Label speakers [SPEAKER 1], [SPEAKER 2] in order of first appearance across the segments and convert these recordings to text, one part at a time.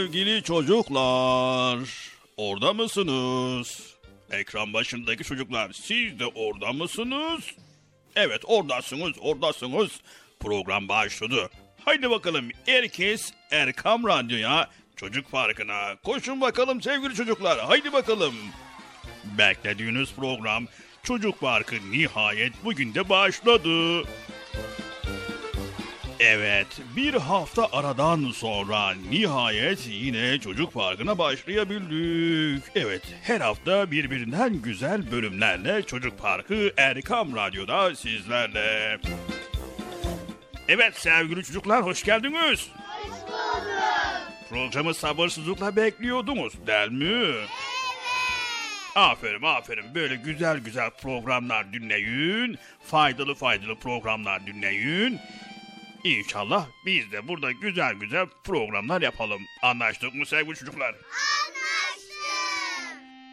[SPEAKER 1] Sevgili çocuklar, orada mısınız? Ekran başındaki çocuklar, siz de orada mısınız? Evet, oradasınız, oradasınız. Program başladı. Haydi bakalım herkes Erkam Radyo'ya, Çocuk Parkı'na. Koşun bakalım sevgili çocuklar, haydi bakalım. Beklediğiniz program Çocuk Parkı nihayet bugün de başladı. Evet, bir hafta aradan sonra nihayet yine Çocuk Parkı'na başlayabildik. Evet, her hafta birbirinden güzel bölümlerle Çocuk Parkı Erkam Radyo'da sizlerle. Evet sevgili çocuklar hoş geldiniz.
[SPEAKER 2] Hoş bulduk.
[SPEAKER 1] Programı sabırsızlıkla bekliyordunuz değil mi? Evet. Aferin aferin böyle güzel güzel programlar dinleyin. Faydalı faydalı programlar dinleyin. İnşallah biz de burada güzel güzel programlar yapalım. Anlaştık mı sevgili çocuklar?
[SPEAKER 2] Anlaştık.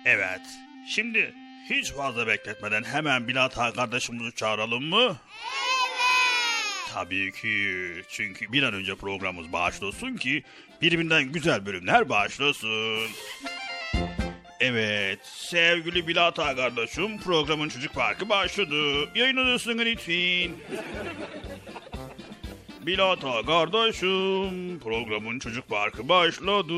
[SPEAKER 1] Evet. Şimdi hiç fazla bekletmeden hemen Bilata kardeşimizi çağıralım mı? Evet. Tabii ki. Çünkü bir an önce programımız başlasın ki birbirinden güzel bölümler başlasın. Evet, sevgili Bilata kardeşim programın çocuk parkı başladı. Yayınlanırsın lütfen. Bilata kardeşim programın çocuk parkı başladı.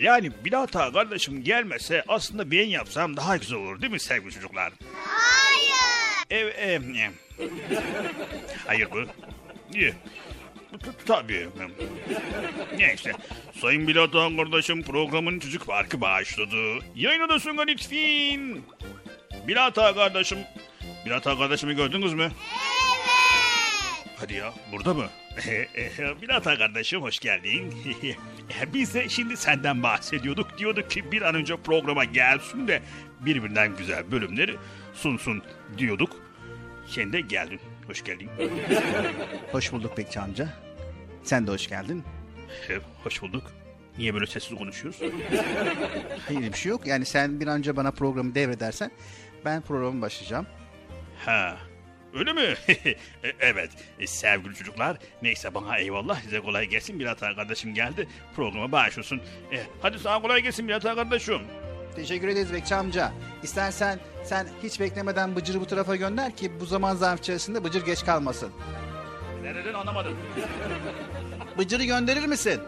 [SPEAKER 1] Yani Bilata kardeşim gelmese aslında ben yapsam daha güzel olur değil mi sevgili çocuklar?
[SPEAKER 2] Hayır.
[SPEAKER 1] Ev, ev, ev. Hayır bu. T- Tabii. Neyse. Sayın Bilatan kardeşim programın çocuk parkı başladı. Yayın odasına lütfen. Bilata kardeşim. Bilata kardeşimi gördünüz mü? Hadi ya burada mı? Bilata kardeşim hoş geldin. Biz de şimdi senden bahsediyorduk. Diyorduk ki bir an önce programa gelsin de birbirinden güzel bölümleri sunsun diyorduk. Sen de geldin. Hoş geldin.
[SPEAKER 3] Hoş bulduk Bekçi amca. Sen de hoş geldin.
[SPEAKER 1] He, Hoş bulduk. Niye böyle sessiz konuşuyoruz?
[SPEAKER 3] Hayır bir şey yok. Yani sen bir an önce bana programı devredersen ben programa başlayacağım.
[SPEAKER 1] Ha. Öyle mi? E, evet. E, sevgili çocuklar. Neyse bana eyvallah. Size kolay gelsin. Bilata kardeşim geldi. Programa başlasın. E, hadi sana kolay gelsin Bilata kardeşim.
[SPEAKER 3] Teşekkür ederiz Bekçi amca. İstersen sen hiç beklemeden Bıcır'ı bu tarafa gönder ki bu zaman zarf içerisinde Bıcır geç kalmasın.
[SPEAKER 1] Nereden anlamadım.
[SPEAKER 3] Bıcır'ı gönderir misin?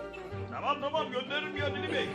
[SPEAKER 1] Tamam tamam gönderirim ya Bey.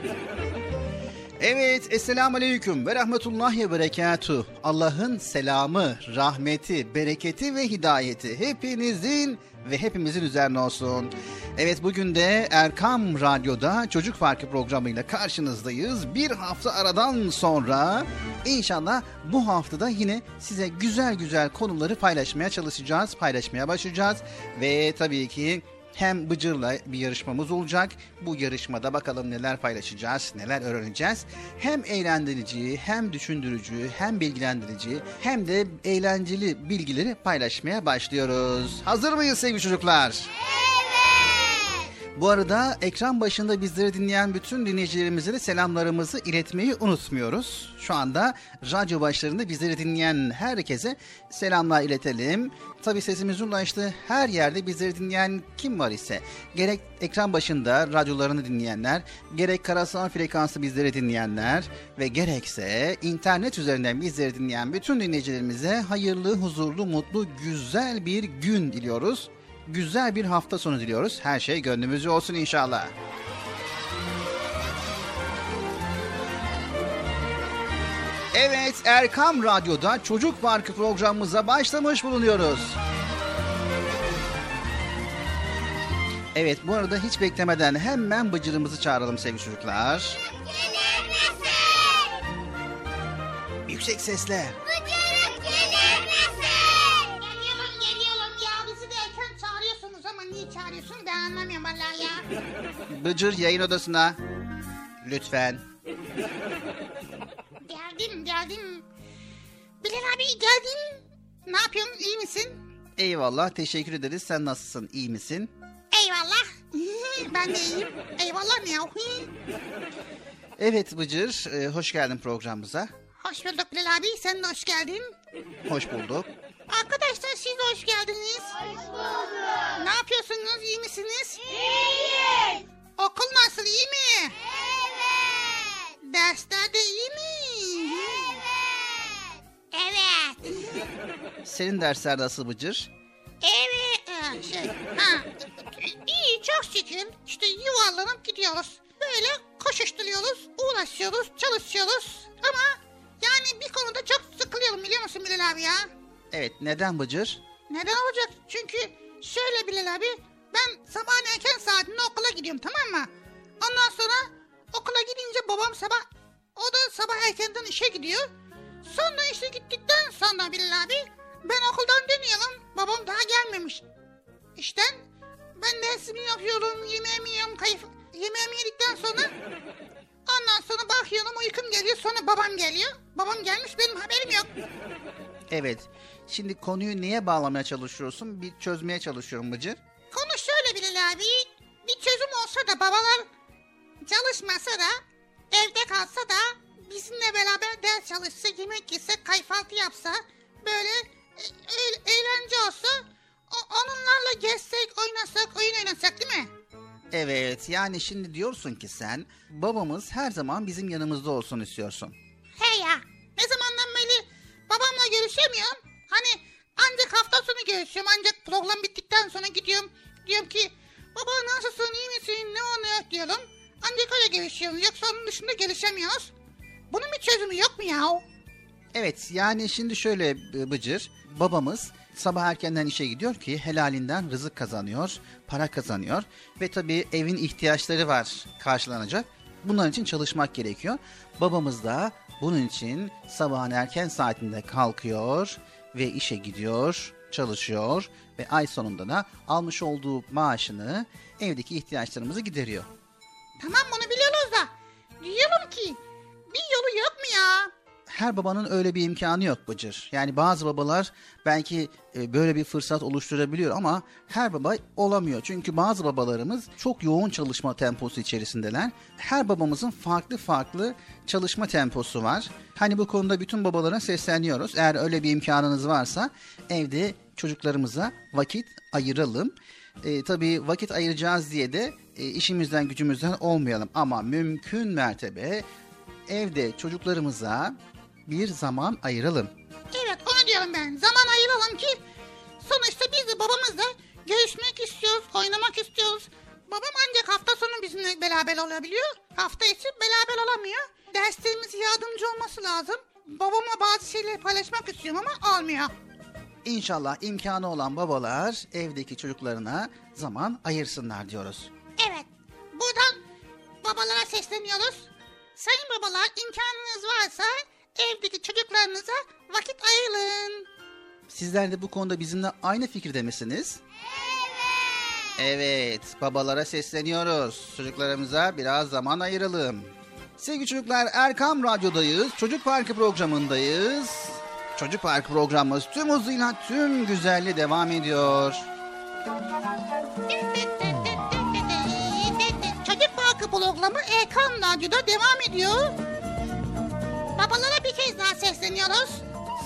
[SPEAKER 3] Evet, Esselamu Aleyküm ve Rahmetullahi ve Berekatuhu. Allah'ın selamı, rahmeti, bereketi ve hidayeti hepinizin ve hepimizin üzerine olsun. Evet bugün de Erkam Radyo'da Çocuk Farkı programıyla karşınızdayız. Bir hafta aradan sonra inşallah bu haftada yine size güzel güzel konuları paylaşmaya çalışacağız, paylaşmaya başlayacağız. Ve tabii ki hem Bıcır'la bir yarışmamız olacak. Bu yarışmada bakalım neler paylaşacağız, neler öğreneceğiz. Hem eğlendirici, hem düşündürücü, hem bilgilendirici, hem de eğlenceli bilgileri paylaşmaya başlıyoruz. Hazır mıyız sevgili çocuklar? Bu arada ekran başında bizleri dinleyen bütün dinleyicilerimize de selamlarımızı iletmeyi unutmuyoruz. Şu anda radyo başlarında bizleri dinleyen herkese selamlar iletelim. Tabi sesimizin ulaştığı her yerde bizleri dinleyen kim var ise gerek ekran başında radyolarını dinleyenler, gerek karasal frekansı bizleri dinleyenler ve gerekse internet üzerinden bizleri dinleyen bütün dinleyicilerimize hayırlı, huzurlu, mutlu, güzel bir gün diliyoruz güzel bir hafta sonu diliyoruz. Her şey gönlümüzce olsun inşallah. Evet Erkam Radyo'da Çocuk Parkı programımıza başlamış bulunuyoruz. Evet bu arada hiç beklemeden hemen bıcırımızı çağıralım sevgili çocuklar.
[SPEAKER 2] Gelir misin?
[SPEAKER 3] Yüksek sesle.
[SPEAKER 2] Bıcırık gelir misin?
[SPEAKER 4] Ama niye çağırıyorsunuz ben anlamıyorum vallahi ya.
[SPEAKER 3] Bıcır yayın odasına. Lütfen.
[SPEAKER 4] Geldim geldim. Bilal abi geldin. Ne yapıyorsun iyi misin?
[SPEAKER 3] Eyvallah teşekkür ederiz. Sen nasılsın? İyi misin?
[SPEAKER 4] Eyvallah. ben de iyiyim. Eyvallah ne ya?
[SPEAKER 3] Evet Bıcır, e, hoş geldin programımıza.
[SPEAKER 4] Hoş bulduk Bilal abi sen de hoş geldin.
[SPEAKER 3] Hoş bulduk.
[SPEAKER 4] Arkadaşlar siz de hoş geldiniz.
[SPEAKER 2] Hoş bulduk.
[SPEAKER 4] Ne yapıyorsunuz iyi misiniz?
[SPEAKER 2] İyiyiz.
[SPEAKER 4] Okul nasıl iyi mi?
[SPEAKER 2] Evet.
[SPEAKER 4] Dersler de iyi mi? Evet.
[SPEAKER 3] Senin dersler nasıl Bıcır?
[SPEAKER 4] Evet. ha, Şey, ha. İyi çok şükür. İşte yuvarlanıp gidiyoruz. Böyle koşuşturuyoruz, uğraşıyoruz, çalışıyoruz. Ama yani bir konuda çok sıkılıyorum biliyor musun Bilal abi ya?
[SPEAKER 3] Evet, neden Bıcır?
[SPEAKER 4] Neden olacak? Çünkü şöyle Bilal abi ben sabahın erken saatinde okula gidiyorum tamam mı? Ondan sonra okula gidince babam sabah o da sabah erkenden işe gidiyor. Sonra işe gittikten sonra Bilal abi ben okuldan dönüyorum. Babam daha gelmemiş. İşten ben dersimi yapıyorum, yemeğimi yiyorum, kayıf, yemeğimi yedikten sonra ondan sonra bakıyorum uykum geliyor sonra babam geliyor. Babam gelmiş benim haberim yok.
[SPEAKER 3] Evet. Şimdi konuyu neye bağlamaya çalışıyorsun? Bir çözmeye çalışıyorum Bıcır.
[SPEAKER 4] Konu şöyle Bilal abi. Bir çözüm olsa da babalar çalışmasa da evde kalsa da bizimle beraber ders çalışsa, yemek yese, kayfaltı yapsa böyle e, e- eğlence olsa o- onunlarla gezsek, oynasak, oyun oynasak değil mi?
[SPEAKER 3] Evet, yani şimdi diyorsun ki sen babamız her zaman bizim yanımızda olsun istiyorsun.
[SPEAKER 4] He ya ne zamandan beri babamla görüşemiyorum. Hani ancak hafta sonu görüşüyorum ancak program bittikten sonra gidiyorum. Diyorum ki baba nasılsın iyi misin ne oluyor diyorum.
[SPEAKER 2] Ancak öyle gelişiyoruz. Yoksa onun dışında gelişemiyoruz. Bunun bir çözümü yok mu ya?
[SPEAKER 3] Evet yani şimdi şöyle Bıcır babamız sabah erkenden işe gidiyor ki helalinden rızık kazanıyor, para kazanıyor ve tabii evin ihtiyaçları var karşılanacak. Bunların için çalışmak gerekiyor. Babamız da bunun için sabahın erken saatinde kalkıyor ve işe gidiyor, çalışıyor ve ay sonunda da almış olduğu maaşını evdeki ihtiyaçlarımızı gideriyor.
[SPEAKER 2] Tamam bunu biliyoruz da. Diyorum ki bir yolu yok mu ya?
[SPEAKER 3] Her babanın öyle bir imkanı yok Bıcır. Yani bazı babalar belki e, böyle bir fırsat oluşturabiliyor ama her baba olamıyor. Çünkü bazı babalarımız çok yoğun çalışma temposu içerisindeler. Her babamızın farklı farklı çalışma temposu var. Hani bu konuda bütün babalara sesleniyoruz. Eğer öyle bir imkanınız varsa evde çocuklarımıza vakit ayıralım. E, tabii vakit ayıracağız diye de e, işimizden gücümüzden olmayalım. Ama mümkün mertebe evde çocuklarımıza bir zaman ayıralım.
[SPEAKER 2] Evet onu diyorum ben. Zaman ayıralım ki sonuçta biz de babamızla görüşmek istiyoruz, oynamak istiyoruz. Babam ancak hafta sonu bizimle beraber olabiliyor. Hafta içi beraber olamıyor. Derslerimize yardımcı olması lazım. Babamla bazı şeyleri paylaşmak istiyorum ama olmuyor.
[SPEAKER 3] İnşallah imkanı olan babalar evdeki çocuklarına zaman ayırsınlar diyoruz.
[SPEAKER 2] Evet. Buradan babalara sesleniyoruz. Sayın babalar imkanınız varsa evdeki çocuklarınıza vakit ayırın.
[SPEAKER 3] Sizler de bu konuda bizimle aynı fikirde misiniz? Evet, babalara sesleniyoruz. Çocuklarımıza biraz zaman ayıralım. Sevgili çocuklar, Erkam Radyo'dayız. Çocuk Parkı programındayız. Çocuk Parkı programımız tüm hızıyla, tüm güzelliği devam ediyor.
[SPEAKER 2] Çocuk Parkı programı Erkan Radyo'da devam ediyor. Babalara bir kez daha sesleniyoruz.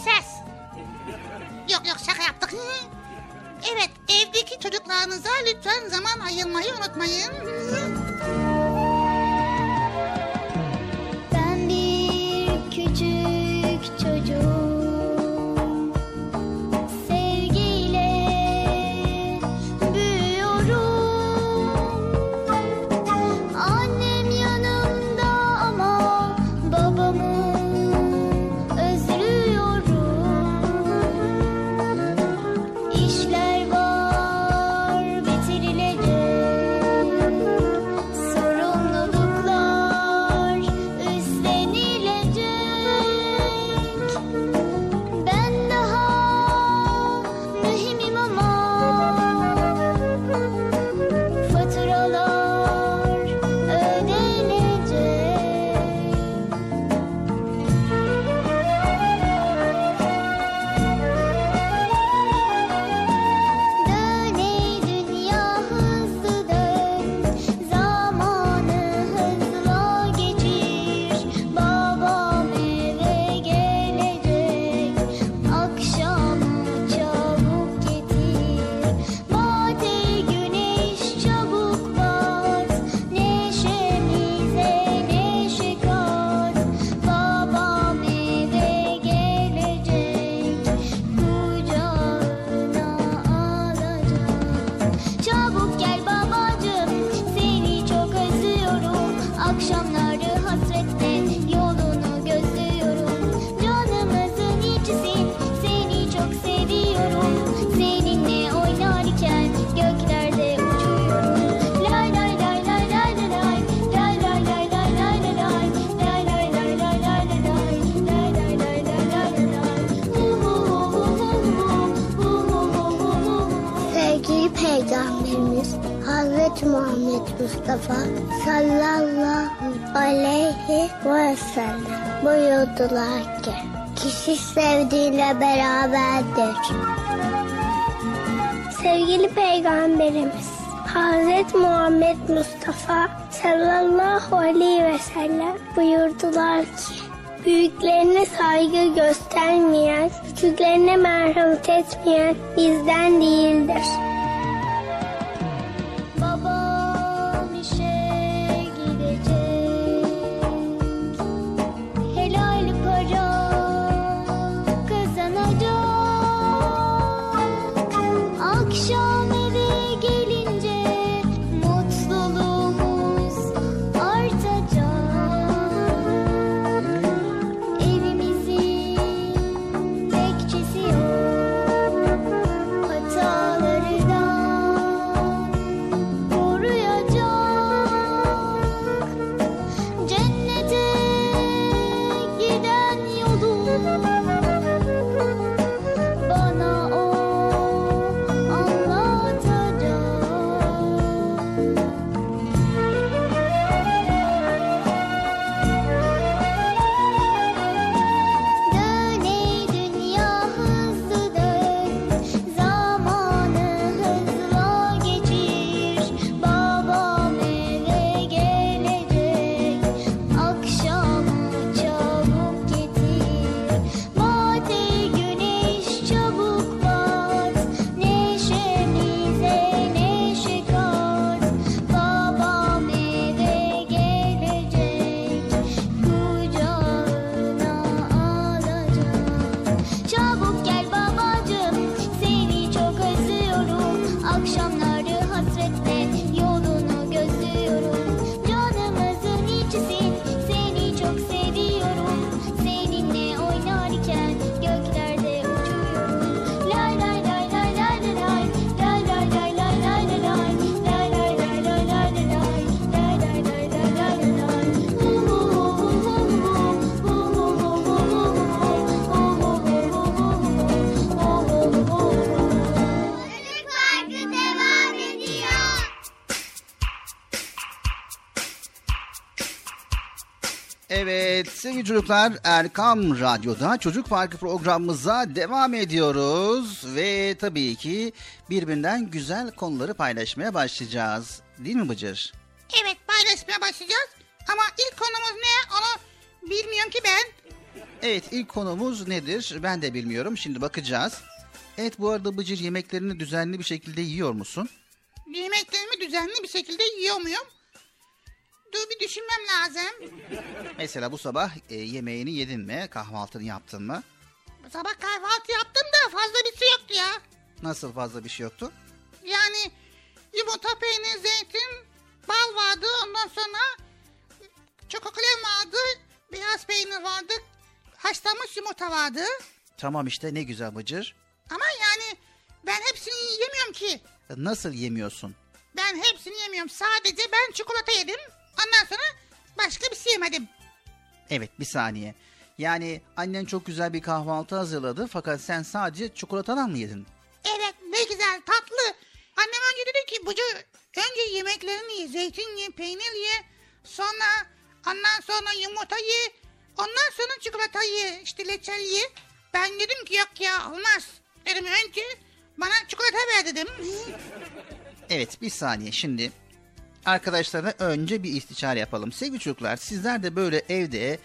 [SPEAKER 2] Ses. Yok yok şaka yaptık. Evet evdeki çocuklarınıza lütfen zaman ayırmayı unutmayın.
[SPEAKER 5] Buyurdular ki kişi sevdiğiyle beraberdir. Sevgili Peygamberimiz Hazreti Muhammed Mustafa sallallahu aleyhi ve sellem buyurdular ki Büyüklerine saygı göstermeyen, küçüklerine merhamet etmeyen bizden değildir.
[SPEAKER 3] Sevgili çocuklar Erkam Radyo'da Çocuk Parkı programımıza devam ediyoruz. Ve tabii ki birbirinden güzel konuları paylaşmaya başlayacağız. Değil mi Bıcır?
[SPEAKER 4] Evet paylaşmaya başlayacağız. Ama ilk konumuz ne onu bilmiyorum ki ben.
[SPEAKER 3] Evet ilk konumuz nedir ben de bilmiyorum şimdi bakacağız. Evet bu arada Bıcır yemeklerini düzenli bir şekilde yiyor musun?
[SPEAKER 4] Yemeklerimi düzenli bir şekilde yiyor muyum? Dur bir düşünmem lazım.
[SPEAKER 3] Mesela bu sabah e, yemeğini yedin mi? Kahvaltını yaptın mı?
[SPEAKER 4] Sabah kahvaltı yaptım da fazla bir şey yoktu ya.
[SPEAKER 3] Nasıl fazla bir şey yoktu?
[SPEAKER 4] Yani yumurta, peynir, zeytin, bal vardı. Ondan sonra çokoklem vardı. Beyaz peynir vardı. Haşlanmış yumurta vardı.
[SPEAKER 3] Tamam işte ne güzel Bıcır.
[SPEAKER 4] Ama yani ben hepsini yemiyorum ki.
[SPEAKER 3] Nasıl yemiyorsun?
[SPEAKER 4] Ben hepsini yemiyorum. Sadece ben çikolata yedim. Ondan sonra başka bir şey yemedim.
[SPEAKER 3] Evet bir saniye. Yani annen çok güzel bir kahvaltı hazırladı fakat sen sadece çikolatadan mı yedin?
[SPEAKER 4] Evet ne güzel tatlı. Annem önce dedi ki Bucu önce yemeklerini ye. Zeytin ye, peynir ye. Sonra ondan sonra yumurta ye. Ondan sonra çikolata ye. işte leçel ye. Ben dedim ki yok ya olmaz. Dedim önce bana çikolata ver dedim.
[SPEAKER 3] Evet bir saniye şimdi arkadaşlarına önce bir istişare yapalım. Sevgili çocuklar sizler de böyle evde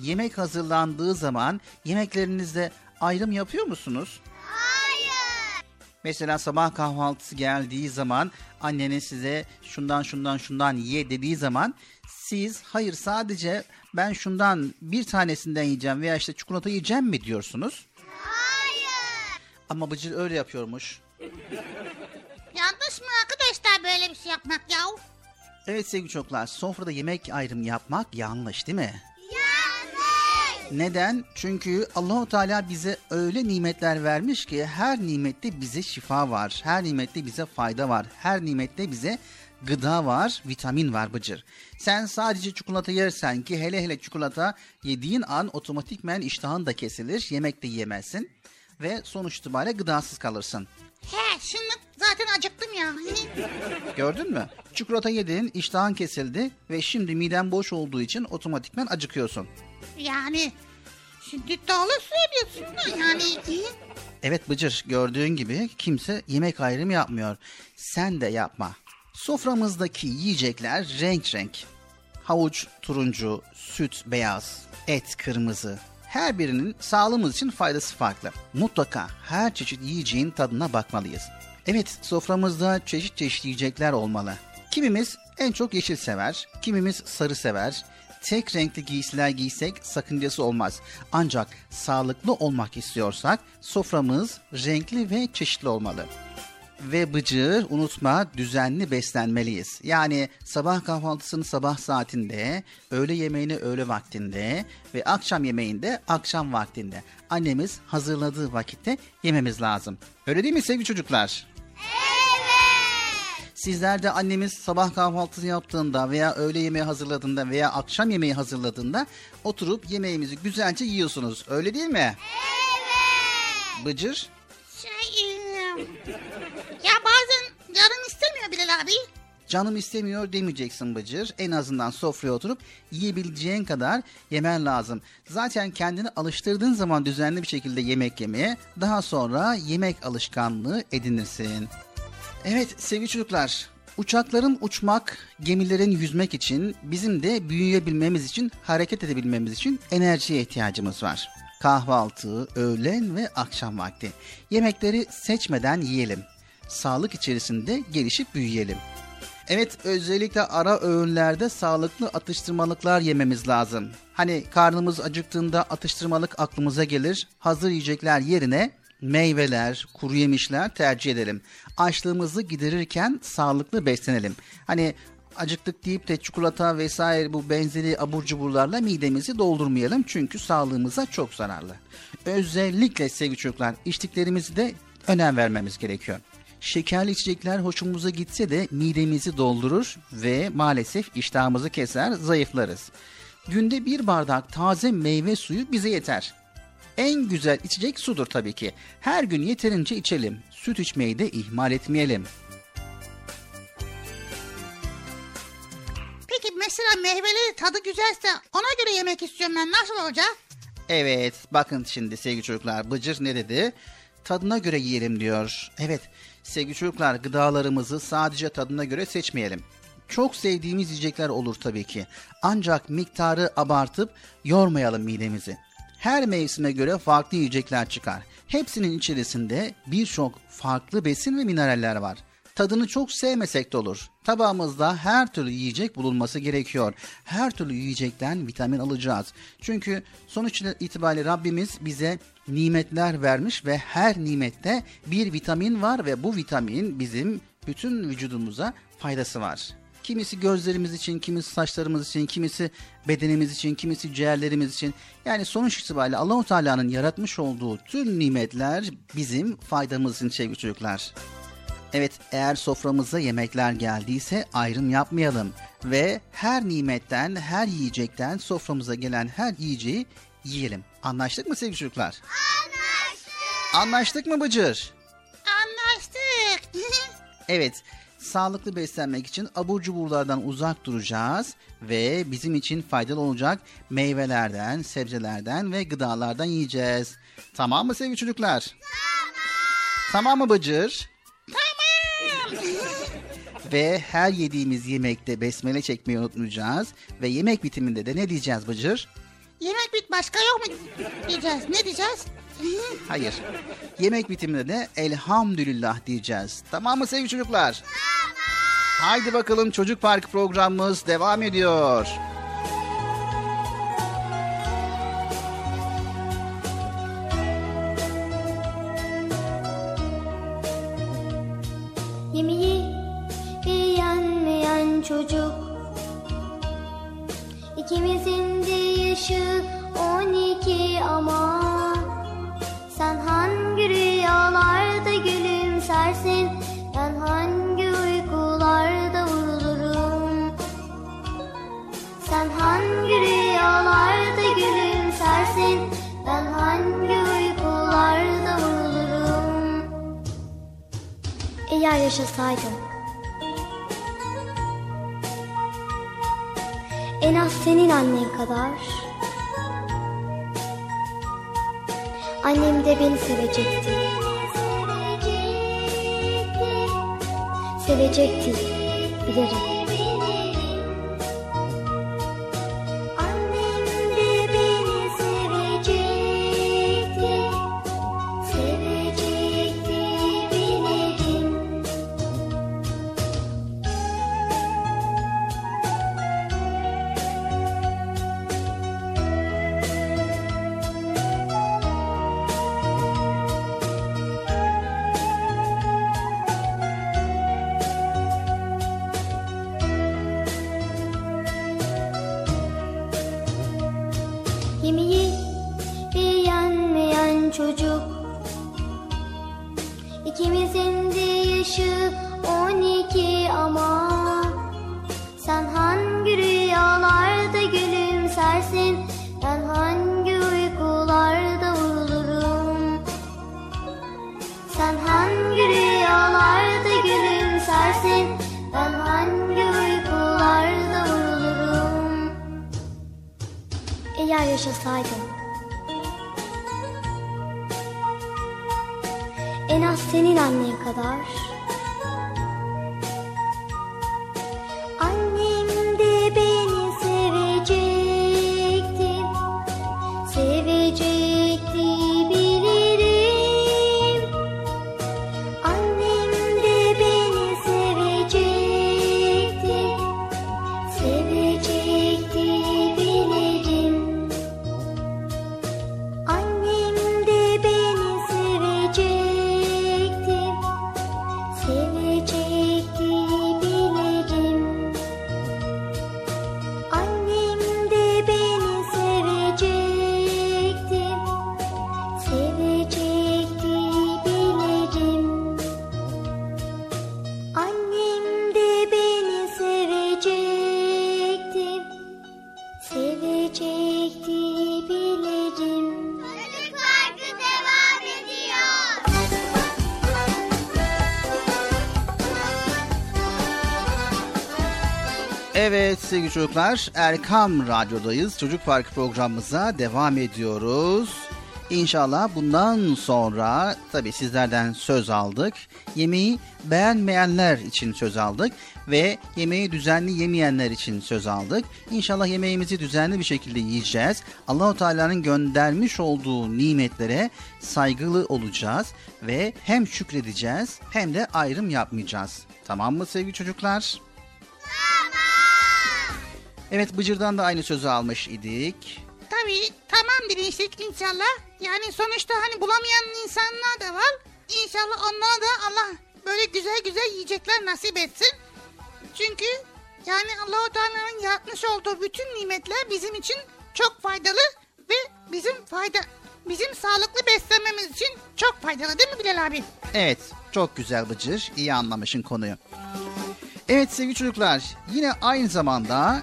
[SPEAKER 3] yemek hazırlandığı zaman yemeklerinizde ayrım yapıyor musunuz?
[SPEAKER 2] Hayır.
[SPEAKER 3] Mesela sabah kahvaltısı geldiği zaman anneniz size şundan şundan şundan ye dediği zaman siz hayır sadece ben şundan bir tanesinden yiyeceğim veya işte çikolata yiyeceğim mi diyorsunuz?
[SPEAKER 2] Hayır.
[SPEAKER 3] Ama Bıcır öyle yapıyormuş.
[SPEAKER 4] Yanlış mı arkadaşlar böyle bir şey yapmak ya?
[SPEAKER 3] Evet sevgili çocuklar sofrada yemek ayrımı yapmak yanlış değil mi?
[SPEAKER 2] Yanlış.
[SPEAKER 3] Neden? Çünkü Allahu Teala bize öyle nimetler vermiş ki her nimette bize şifa var. Her nimette bize fayda var. Her nimette bize gıda var, vitamin var Bıcır. Sen sadece çikolata yersen ki hele hele çikolata yediğin an otomatikmen iştahın da kesilir. Yemek de yiyemezsin ve sonuç itibariyle gıdasız kalırsın.
[SPEAKER 4] He şimdi zaten acıktım ya.
[SPEAKER 3] Gördün mü? Çikolata yedin, iştahın kesildi ve şimdi miden boş olduğu için otomatikmen acıkıyorsun.
[SPEAKER 4] Yani şimdi doğru söylüyorsun da yani.
[SPEAKER 3] Evet Bıcır gördüğün gibi kimse yemek ayrımı yapmıyor. Sen de yapma. Soframızdaki yiyecekler renk renk. Havuç turuncu, süt beyaz, et kırmızı. Her birinin sağlığımız için faydası farklı. Mutlaka her çeşit yiyeceğin tadına bakmalıyız. Evet soframızda çeşit çeşit yiyecekler olmalı. Kimimiz en çok yeşil sever, kimimiz sarı sever. Tek renkli giysiler giysek sakıncası olmaz. Ancak sağlıklı olmak istiyorsak soframız renkli ve çeşitli olmalı. Ve Bıcır unutma düzenli beslenmeliyiz. Yani sabah kahvaltısını sabah saatinde, öğle yemeğini öğle vaktinde ve akşam yemeğini de akşam vaktinde. Annemiz hazırladığı vakitte yememiz lazım. Öyle değil mi sevgili çocuklar? Sizler de annemiz sabah kahvaltısı yaptığında veya öğle yemeği hazırladığında veya akşam yemeği hazırladığında oturup yemeğimizi güzelce yiyorsunuz. Öyle değil mi? Evet. Bıcır?
[SPEAKER 4] Ya bazen canım istemiyor Bilal abi.
[SPEAKER 3] Canım istemiyor demeyeceksin Bıcır. En azından sofraya oturup yiyebileceğin kadar yemen lazım. Zaten kendini alıştırdığın zaman düzenli bir şekilde yemek yemeye daha sonra yemek alışkanlığı edinirsin. Evet sevgili çocuklar, uçakların uçmak, gemilerin yüzmek için, bizim de büyüyebilmemiz için, hareket edebilmemiz için enerjiye ihtiyacımız var. Kahvaltı, öğlen ve akşam vakti. Yemekleri seçmeden yiyelim. Sağlık içerisinde gelişip büyüyelim. Evet özellikle ara öğünlerde sağlıklı atıştırmalıklar yememiz lazım. Hani karnımız acıktığında atıştırmalık aklımıza gelir. Hazır yiyecekler yerine meyveler, kuru yemişler tercih edelim. Açlığımızı giderirken sağlıklı beslenelim. Hani acıktık deyip de çikolata vesaire bu benzeri abur cuburlarla midemizi doldurmayalım çünkü sağlığımıza çok zararlı. Özellikle sevgili çocuklar içtiklerimizi de önem vermemiz gerekiyor. Şekerli içecekler hoşumuza gitse de midemizi doldurur ve maalesef iştahımızı keser, zayıflarız. Günde bir bardak taze meyve suyu bize yeter. En güzel içecek sudur tabii ki. Her gün yeterince içelim. Süt içmeyi de ihmal etmeyelim.
[SPEAKER 4] Peki mesela meyveleri tadı güzelse ona göre yemek istiyorum ben. Nasıl olacak?
[SPEAKER 3] Evet bakın şimdi sevgili çocuklar Bıcır ne dedi? Tadına göre yiyelim diyor. Evet sevgili çocuklar gıdalarımızı sadece tadına göre seçmeyelim. Çok sevdiğimiz yiyecekler olur tabii ki. Ancak miktarı abartıp yormayalım midemizi. Her mevsime göre farklı yiyecekler çıkar. Hepsinin içerisinde birçok farklı besin ve mineraller var. Tadını çok sevmesek de olur. Tabağımızda her türlü yiyecek bulunması gerekiyor. Her türlü yiyecekten vitamin alacağız. Çünkü sonuç itibariyle Rabbimiz bize nimetler vermiş ve her nimette bir vitamin var ve bu vitamin bizim bütün vücudumuza faydası var. Kimisi gözlerimiz için, kimisi saçlarımız için, kimisi bedenimiz için, kimisi ciğerlerimiz için. Yani sonuç itibariyle Allahu Teala'nın yaratmış olduğu tüm nimetler bizim faydamız için sevgili çocuklar. Evet eğer soframıza yemekler geldiyse ayrım yapmayalım ve her nimetten, her yiyecekten soframıza gelen her yiyeceği yiyelim. Anlaştık mı sevgili çocuklar? Anlaştık. Anlaştık mı Bıcır?
[SPEAKER 4] Anlaştık.
[SPEAKER 3] Evet, sağlıklı beslenmek için abur cuburlardan uzak duracağız ve bizim için faydalı olacak meyvelerden, sebzelerden ve gıdalardan yiyeceğiz. Tamam mı sevgili çocuklar? Tamam. Tamam mı Bıcır?
[SPEAKER 4] Tamam.
[SPEAKER 3] Ve her yediğimiz yemekte besmele çekmeyi unutmayacağız. Ve yemek bitiminde de ne diyeceğiz Bıcır?
[SPEAKER 4] Yemek bit başka yok mu diyeceğiz. Ne diyeceğiz?
[SPEAKER 3] Hayır. Yemek bitiminde de elhamdülillah diyeceğiz. Tamam mı sevgili çocuklar? Tamam. Haydi bakalım Çocuk Parkı programımız devam ediyor.
[SPEAKER 2] Yemeği çocuk. İkimizin de yaşı on iki ama Sen hangi rüyalarda gülümsersin? Ben hangi uykularda uyulurum Sen hangi rüyalarda gülümsersin? Ben hangi uykularda uyulurum eğer yaşasaydım En az senin annen kadar. Annem de beni sevecekti. Sevecekti. Bilirim yaşasaydım En az senin annen kadar
[SPEAKER 3] çocuklar Erkam Radyo'dayız. Çocuk Parkı programımıza devam ediyoruz. İnşallah bundan sonra tabi sizlerden söz aldık. Yemeği beğenmeyenler için söz aldık ve yemeği düzenli yemeyenler için söz aldık. İnşallah yemeğimizi düzenli bir şekilde yiyeceğiz. Allahu Teala'nın göndermiş olduğu nimetlere saygılı olacağız ve hem şükredeceğiz hem de ayrım yapmayacağız. Tamam mı sevgili çocuklar? Evet Bıcır'dan da aynı sözü almış idik.
[SPEAKER 4] Tabii tamam demiştik inşallah. Yani sonuçta hani bulamayan insanlar da var. İnşallah onlara da Allah böyle güzel güzel yiyecekler nasip etsin. Çünkü yani Allahu Teala'nın yaratmış olduğu bütün nimetler bizim için çok faydalı ve bizim fayda bizim sağlıklı beslenmemiz için çok faydalı değil mi Bilal abi?
[SPEAKER 3] Evet çok güzel Bıcır iyi anlamışın konuyu. Evet sevgili çocuklar yine aynı zamanda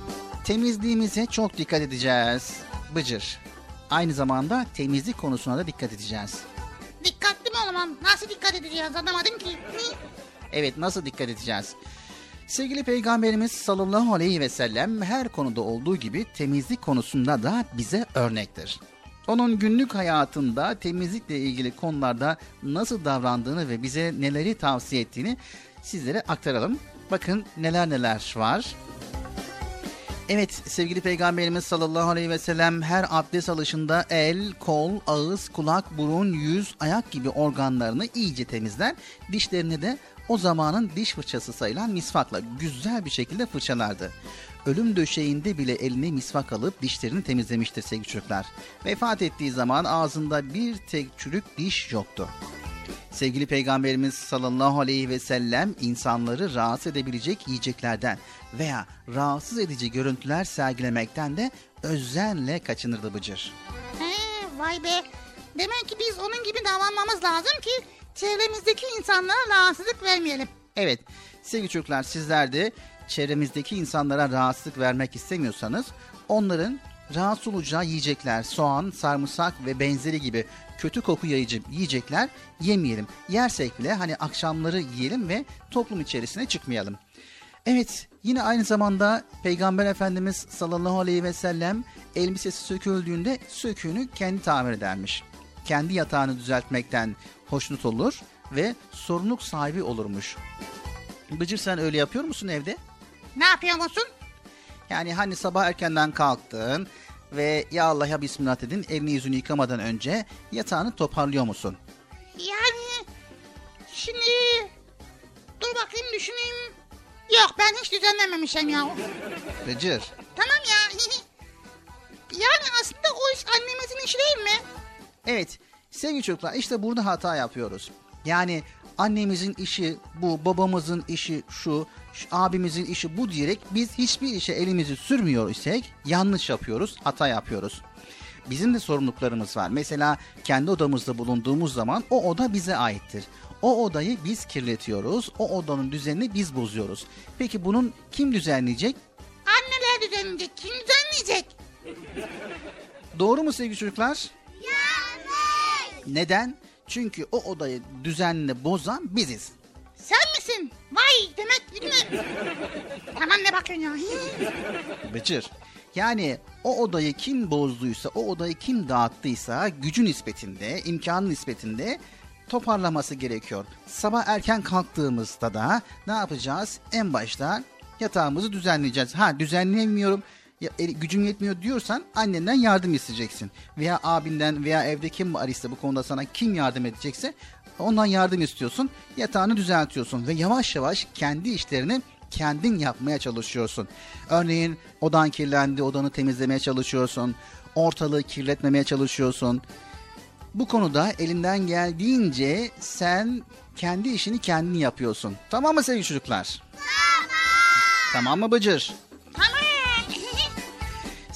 [SPEAKER 3] temizliğimize çok dikkat edeceğiz. Bıcır. Aynı zamanda temizlik konusuna da dikkat edeceğiz.
[SPEAKER 4] Dikkatli mi olamam? Nasıl dikkat edeceğiz anlamadım ki.
[SPEAKER 3] Evet nasıl dikkat edeceğiz? Sevgili Peygamberimiz sallallahu aleyhi ve sellem her konuda olduğu gibi temizlik konusunda da bize örnektir. Onun günlük hayatında temizlikle ilgili konularda nasıl davrandığını ve bize neleri tavsiye ettiğini sizlere aktaralım. Bakın neler neler var. Evet sevgili peygamberimiz sallallahu aleyhi ve sellem her abdest alışında el, kol, ağız, kulak, burun, yüz, ayak gibi organlarını iyice temizler. Dişlerini de o zamanın diş fırçası sayılan misvakla güzel bir şekilde fırçalardı. Ölüm döşeğinde bile eline misvak alıp dişlerini temizlemiştir sevgili çocuklar. Vefat ettiği zaman ağzında bir tek çürük diş yoktu. Sevgili Peygamberimiz sallallahu aleyhi ve sellem insanları rahatsız edebilecek yiyeceklerden veya rahatsız edici görüntüler sergilemekten de özenle kaçınırdı Bıcır.
[SPEAKER 4] He, vay be. Demek ki biz onun gibi davranmamız lazım ki çevremizdeki insanlara rahatsızlık vermeyelim.
[SPEAKER 3] Evet sevgili çocuklar sizler de çevremizdeki insanlara rahatsızlık vermek istemiyorsanız onların rahatsız olacağı yiyecekler, soğan, sarımsak ve benzeri gibi kötü koku yayıcı yiyecekler yemeyelim. Yersek bile hani akşamları yiyelim ve toplum içerisine çıkmayalım. Evet yine aynı zamanda Peygamber Efendimiz sallallahu aleyhi ve sellem elbisesi söküldüğünde söküğünü kendi tamir edermiş. Kendi yatağını düzeltmekten hoşnut olur ve sorumluluk sahibi olurmuş. Bıcır sen öyle yapıyor musun evde?
[SPEAKER 4] Ne yapıyor musun?
[SPEAKER 3] Yani hani sabah erkenden kalktın ve ya Allah ya Bismillah dedin elini yüzünü yıkamadan önce yatağını toparlıyor musun?
[SPEAKER 4] Yani şimdi dur bakayım düşüneyim. Yok ben hiç düzenlememişim ya.
[SPEAKER 3] Bıcır.
[SPEAKER 4] Tamam ya. yani aslında o iş annemizin işi değil mi?
[SPEAKER 3] Evet sevgili çocuklar işte burada hata yapıyoruz. Yani annemizin işi bu, babamızın işi şu, şu, abimizin işi bu diyerek biz hiçbir işe elimizi sürmüyor isek yanlış yapıyoruz, hata yapıyoruz. Bizim de sorumluluklarımız var. Mesela kendi odamızda bulunduğumuz zaman o oda bize aittir. O odayı biz kirletiyoruz. O odanın düzenini biz bozuyoruz. Peki bunun kim düzenleyecek?
[SPEAKER 4] Anneler düzenleyecek. Kim düzenleyecek?
[SPEAKER 3] Doğru mu sevgili çocuklar? Neden? Çünkü o odayı düzenli bozan biziz.
[SPEAKER 4] Sen misin? Vay demek bilmem. Hemen ne bakıyorsun ya?
[SPEAKER 3] Bıcır. Yani o odayı kim bozduysa, o odayı kim dağıttıysa gücü nispetinde, imkanı nispetinde toparlaması gerekiyor. Sabah erken kalktığımızda da ne yapacağız? En başta yatağımızı düzenleyeceğiz. Ha düzenleyemiyorum, ya, gücüm yetmiyor diyorsan annenden yardım isteyeceksin. Veya abinden veya evde kim var ise bu konuda sana kim yardım edecekse ondan yardım istiyorsun. Yatağını düzeltiyorsun ve yavaş yavaş kendi işlerini kendin yapmaya çalışıyorsun. Örneğin odan kirlendi, odanı temizlemeye çalışıyorsun. Ortalığı kirletmemeye çalışıyorsun. Bu konuda elinden geldiğince sen kendi işini kendin yapıyorsun. Tamam mı sevgili çocuklar? Tamam. Tamam mı Bıcır?
[SPEAKER 4] Tamam.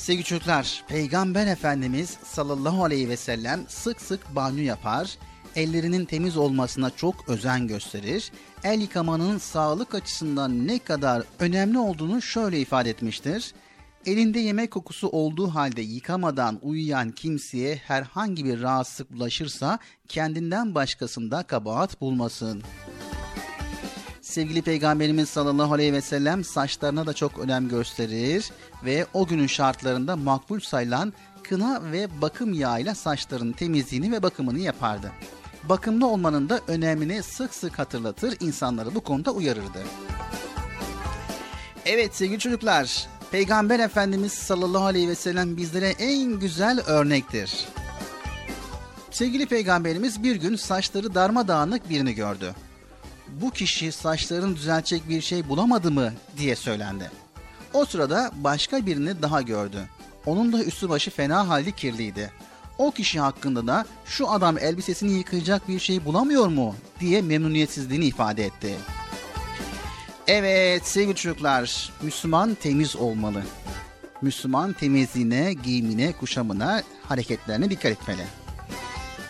[SPEAKER 3] Sevgili çocuklar, Peygamber Efendimiz sallallahu aleyhi ve sellem sık sık banyo yapar, ellerinin temiz olmasına çok özen gösterir. El yıkamanın sağlık açısından ne kadar önemli olduğunu şöyle ifade etmiştir. Elinde yemek kokusu olduğu halde yıkamadan uyuyan kimseye herhangi bir rahatsızlık bulaşırsa kendinden başkasında kabahat bulmasın. Sevgili peygamberimiz sallallahu aleyhi ve sellem saçlarına da çok önem gösterir ve o günün şartlarında makbul sayılan kına ve bakım yağıyla saçların temizliğini ve bakımını yapardı. Bakımlı olmanın da önemini sık sık hatırlatır, insanları bu konuda uyarırdı. Evet sevgili çocuklar, Peygamber Efendimiz sallallahu aleyhi ve sellem bizlere en güzel örnektir. Sevgili peygamberimiz bir gün saçları darmadağınık birini gördü. Bu kişi saçlarını düzeltecek bir şey bulamadı mı diye söylendi. O sırada başka birini daha gördü. Onun da üstü başı fena halde kirliydi. O kişi hakkında da şu adam elbisesini yıkayacak bir şey bulamıyor mu diye memnuniyetsizliğini ifade etti. Evet sevgili çocuklar, Müslüman temiz olmalı. Müslüman temizliğine, giyimine, kuşamına, hareketlerine dikkat etmeli.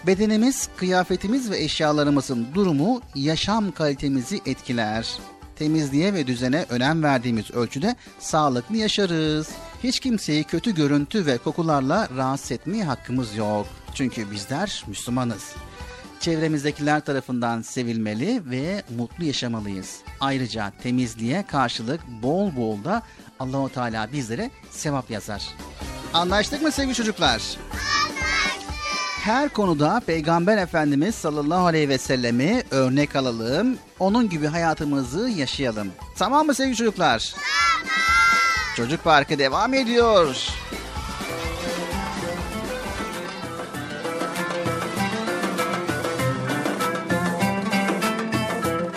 [SPEAKER 3] Bedenimiz, kıyafetimiz ve eşyalarımızın durumu yaşam kalitemizi etkiler. Temizliğe ve düzene önem verdiğimiz ölçüde sağlıklı yaşarız. Hiç kimseyi kötü görüntü ve kokularla rahatsız etmeye hakkımız yok. Çünkü bizler Müslümanız. Çevremizdekiler tarafından sevilmeli ve mutlu yaşamalıyız. Ayrıca temizliğe karşılık bol bol da Allahu Teala bizlere sevap yazar. Anlaştık mı sevgili çocuklar? Her konuda Peygamber Efendimiz sallallahu aleyhi ve sellemi örnek alalım. Onun gibi hayatımızı yaşayalım. Tamam mı sevgili çocuklar? Tamam. Çocuk Parkı devam ediyor.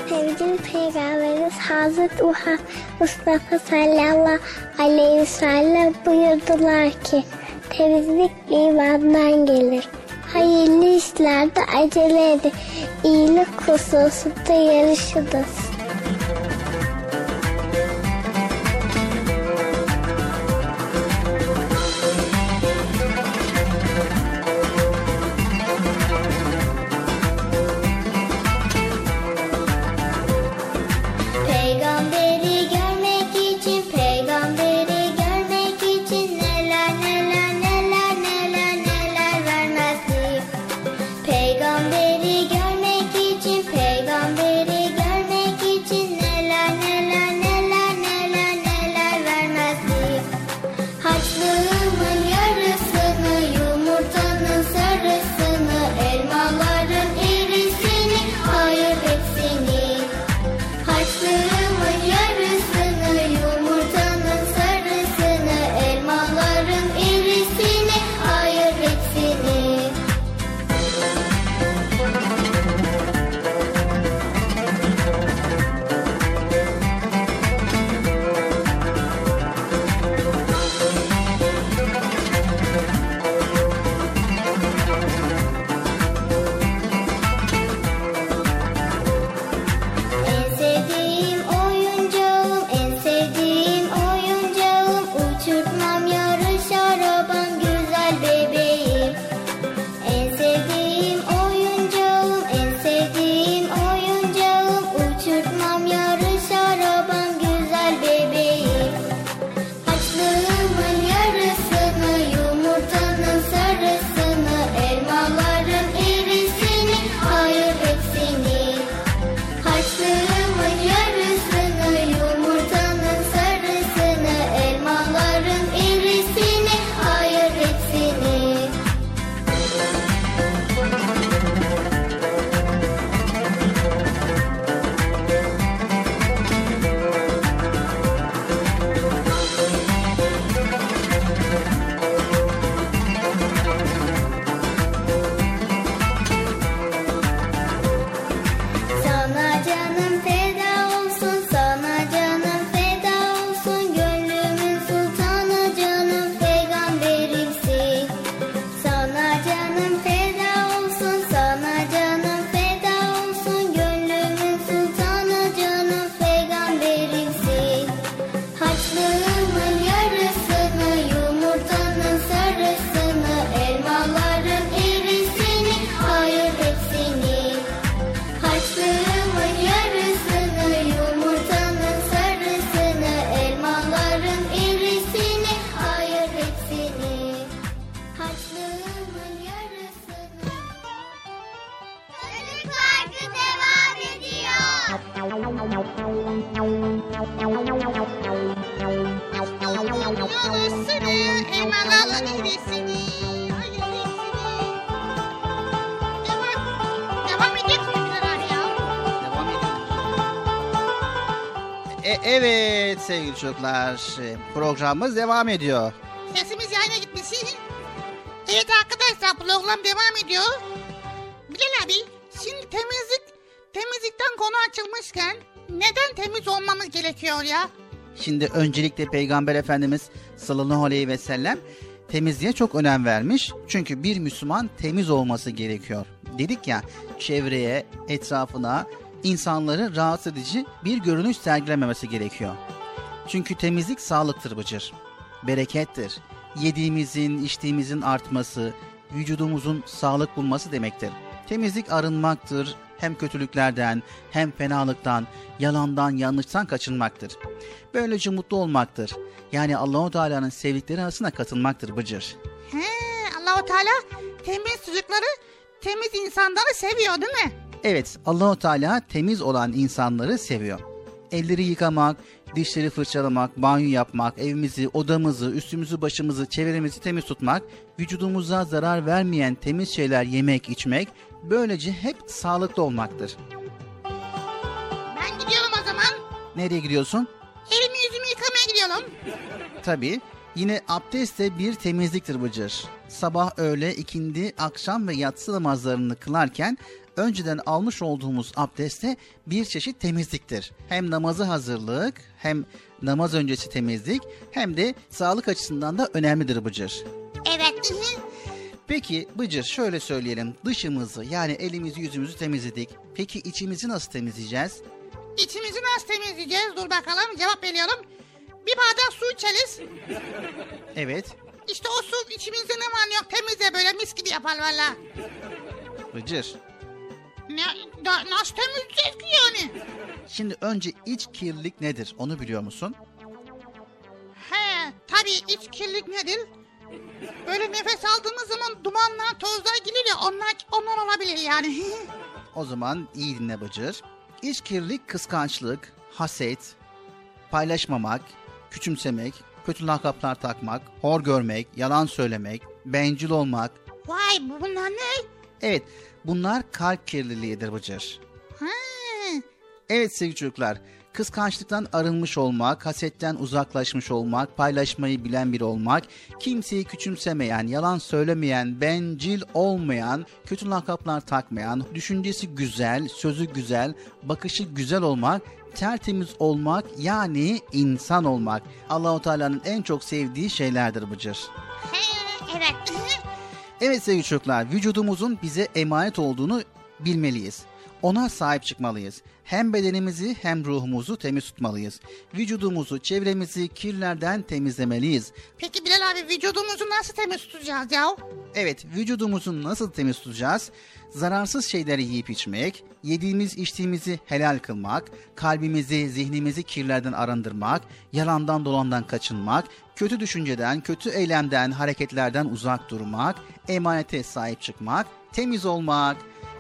[SPEAKER 6] Sevgili Peygamberimiz Hazreti Muhammed Mustafa sallallahu aleyhi ve sellem buyurdular ki temizlik imandan gelir. Hayırlı işlerde acele edin. İyilik hususunda yarışınız.
[SPEAKER 3] Sevgili çocuklar e, programımız devam ediyor.
[SPEAKER 4] Sesimiz yayına gitmiş. evet arkadaşlar program devam ediyor. Bilal abi şimdi temizlik temizlikten konu açılmışken neden temiz olmamız gerekiyor ya?
[SPEAKER 3] Şimdi öncelikle Peygamber Efendimiz sallallahu aleyhi ve sellem temizliğe çok önem vermiş. Çünkü bir Müslüman temiz olması gerekiyor. Dedik ya çevreye, etrafına insanları rahatsız edici bir görünüş sergilememesi gerekiyor. Çünkü temizlik sağlıktır Bıcır. Berekettir. Yediğimizin, içtiğimizin artması, vücudumuzun sağlık bulması demektir. Temizlik arınmaktır. Hem kötülüklerden, hem fenalıktan, yalandan, yanlıştan kaçınmaktır. Böylece mutlu olmaktır. Yani Allahu Teala'nın sevdikleri arasına katılmaktır Bıcır.
[SPEAKER 4] He, Allahu Teala temiz çocukları, temiz insanları seviyor değil mi?
[SPEAKER 3] Evet, Allahu Teala temiz olan insanları seviyor. Elleri yıkamak, dişleri fırçalamak, banyo yapmak, evimizi, odamızı, üstümüzü, başımızı, çevremizi temiz tutmak, vücudumuza zarar vermeyen temiz şeyler yemek, içmek, böylece hep sağlıklı olmaktır.
[SPEAKER 4] Ben gidiyorum o zaman.
[SPEAKER 3] Nereye gidiyorsun?
[SPEAKER 4] Elimi yüzümü yıkamaya gidiyorum.
[SPEAKER 3] Tabii yine abdest de bir temizliktir Bıcır. Sabah, öğle, ikindi, akşam ve yatsı namazlarını kılarken önceden almış olduğumuz abdeste bir çeşit temizliktir. Hem namazı hazırlık, hem namaz öncesi temizlik, hem de sağlık açısından da önemlidir Bıcır.
[SPEAKER 4] Evet.
[SPEAKER 3] Peki Bıcır şöyle söyleyelim dışımızı yani elimizi yüzümüzü temizledik. Peki içimizi nasıl temizleyeceğiz?
[SPEAKER 4] İçimizi nasıl temizleyeceğiz? Dur bakalım cevap veriyorum. Bir bardak su içeriz.
[SPEAKER 3] Evet
[SPEAKER 4] İşte o su içimizde ne var yok temizle böyle mis gibi yapar valla.
[SPEAKER 3] Bıcır.
[SPEAKER 4] Ne, da, nasıl temizleyeceğiz ki yani?
[SPEAKER 3] Şimdi önce iç kirlilik nedir onu biliyor musun?
[SPEAKER 4] He tabii iç kirlilik nedir? Böyle nefes aldığımız zaman dumanlar, tozlar gelir ya onlar, onlar olabilir yani.
[SPEAKER 3] O zaman iyi dinle Bıcır. İç kirlilik kıskançlık, haset, paylaşmamak, küçümsemek, kötü lakaplar takmak, hor görmek, yalan söylemek, bencil olmak.
[SPEAKER 4] Vay bu- bunlar ne?
[SPEAKER 3] Evet bunlar kalp kirliliğidir Bıcır.
[SPEAKER 4] Ha,
[SPEAKER 3] Evet sevgili çocuklar, kıskançlıktan arınmış olmak, hasetten uzaklaşmış olmak, paylaşmayı bilen biri olmak, kimseyi küçümsemeyen, yalan söylemeyen, bencil olmayan, kötü lakaplar takmayan, düşüncesi güzel, sözü güzel, bakışı güzel olmak, tertemiz olmak yani insan olmak. Allahu Teala'nın en çok sevdiği şeylerdir Bıcır.
[SPEAKER 4] he, evet.
[SPEAKER 3] Evet sevgili çocuklar, vücudumuzun bize emanet olduğunu bilmeliyiz. Ona sahip çıkmalıyız. Hem bedenimizi hem ruhumuzu temiz tutmalıyız. Vücudumuzu, çevremizi kirlerden temizlemeliyiz.
[SPEAKER 4] Peki Bilal abi vücudumuzu nasıl temiz tutacağız ya?
[SPEAKER 3] Evet, vücudumuzu nasıl temiz tutacağız? Zararsız şeyleri yiyip içmek, yediğimiz içtiğimizi helal kılmak, kalbimizi, zihnimizi kirlerden arındırmak, yalandan dolandan kaçınmak, kötü düşünceden, kötü eylemden, hareketlerden uzak durmak, emanete sahip çıkmak, temiz olmak.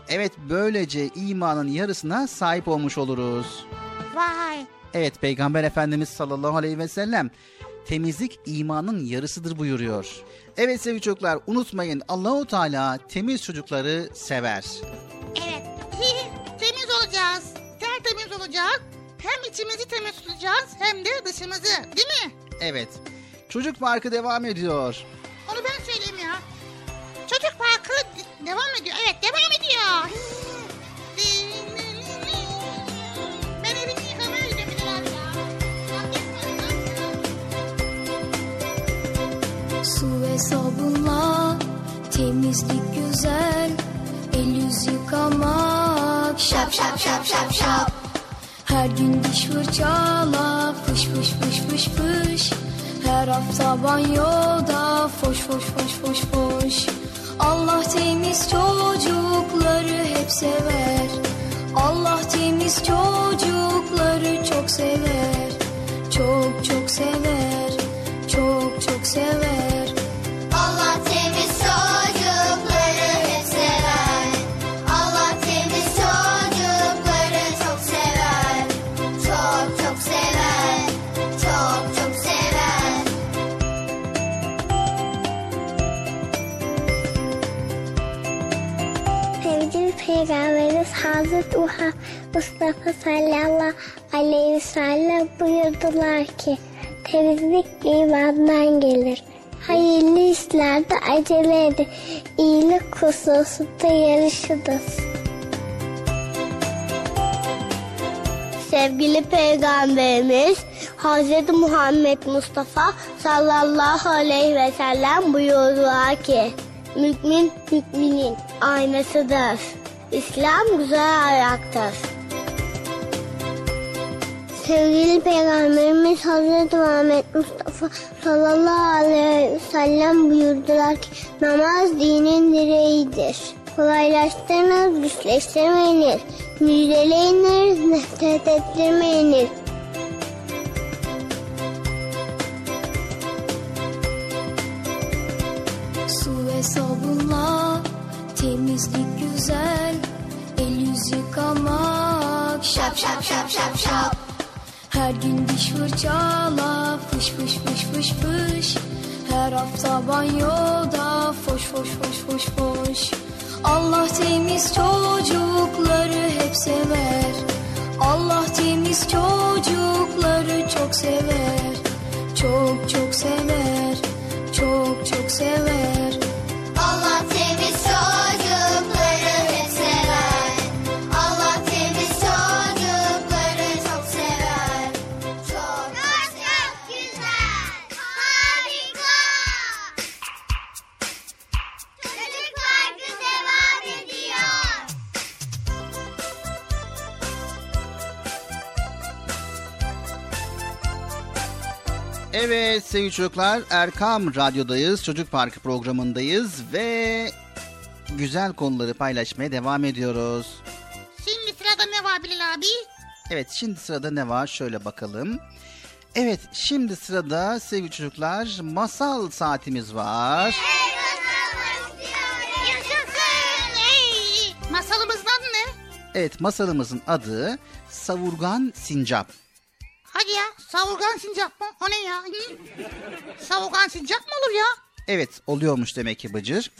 [SPEAKER 3] Evet, böylece imanın yarısına sahip olmuş oluruz.
[SPEAKER 4] Vay.
[SPEAKER 3] Evet Peygamber Efendimiz sallallahu aleyhi ve sellem temizlik imanın yarısıdır buyuruyor. Evet sevgili çocuklar unutmayın Allahu Teala temiz çocukları sever.
[SPEAKER 4] Evet. temiz olacağız. Tertemiz olacağız. Hem içimizi temiz tutacağız hem de dışımızı. Değil mi?
[SPEAKER 3] Evet. Çocuk Parkı devam ediyor.
[SPEAKER 4] Onu ben söyleyeyim ya. Çocuk parkı de- devam ediyor. Evet devam ediyor.
[SPEAKER 7] Su ve sabunla temizlik güzel El yüz yıkamak. Şap şap şap şap şap. Her gün diş fırçala fış fış fış fış fış. Her hafta banyoda foş foş foş foş foş. Allah temiz çocukları hep sever. Allah temiz çocukları çok sever. Çok çok sever. Çok çok sever
[SPEAKER 6] Mustafa sallallahu aleyhi ve sellem buyurdular ki temizlik imandan gelir. Hayırlı işlerde acele edin. İyilik hususunda yarışınız. Sevgili Peygamberimiz Hz. Muhammed Mustafa sallallahu aleyhi ve sellem buyurdular ki Mümin müminin aynasıdır. İslam güzel ayaktır. Sevgili Peygamberimiz Hz. Muhammed Mustafa sallallahu aleyhi ve sellem buyurdular ki namaz dinin direğidir. Kolaylaştırınız, güçleştirmeyiniz. Müjdeleyiniz, nefret ettirmeyiniz.
[SPEAKER 7] Su ve sabunla temizlik güzel El yüz yıkamak şap şap şap şap şap Her gün diş fırçala fış fış fış fış fış. Her hafta banyoda foş foş foş foş foş. Allah temiz çocukları hep sever. Allah temiz çocukları çok sever. Çok çok sever. Çok çok sever
[SPEAKER 3] Evet sevgili çocuklar Erkam Radyo'dayız. Çocuk Parkı programındayız ve güzel konuları paylaşmaya devam ediyoruz.
[SPEAKER 4] Şimdi sırada ne var Bilal abi?
[SPEAKER 3] Evet şimdi sırada ne var şöyle bakalım. Evet şimdi sırada sevgili çocuklar masal saatimiz var.
[SPEAKER 4] Yaşasın. Hey. Masalımızın adı ne?
[SPEAKER 3] Evet masalımızın adı Savurgan Sincap.
[SPEAKER 4] Hadi ya savurgan sincap mı? O ne ya? Savurgan sincap mı olur ya?
[SPEAKER 3] Evet oluyormuş demek ki Bıcır.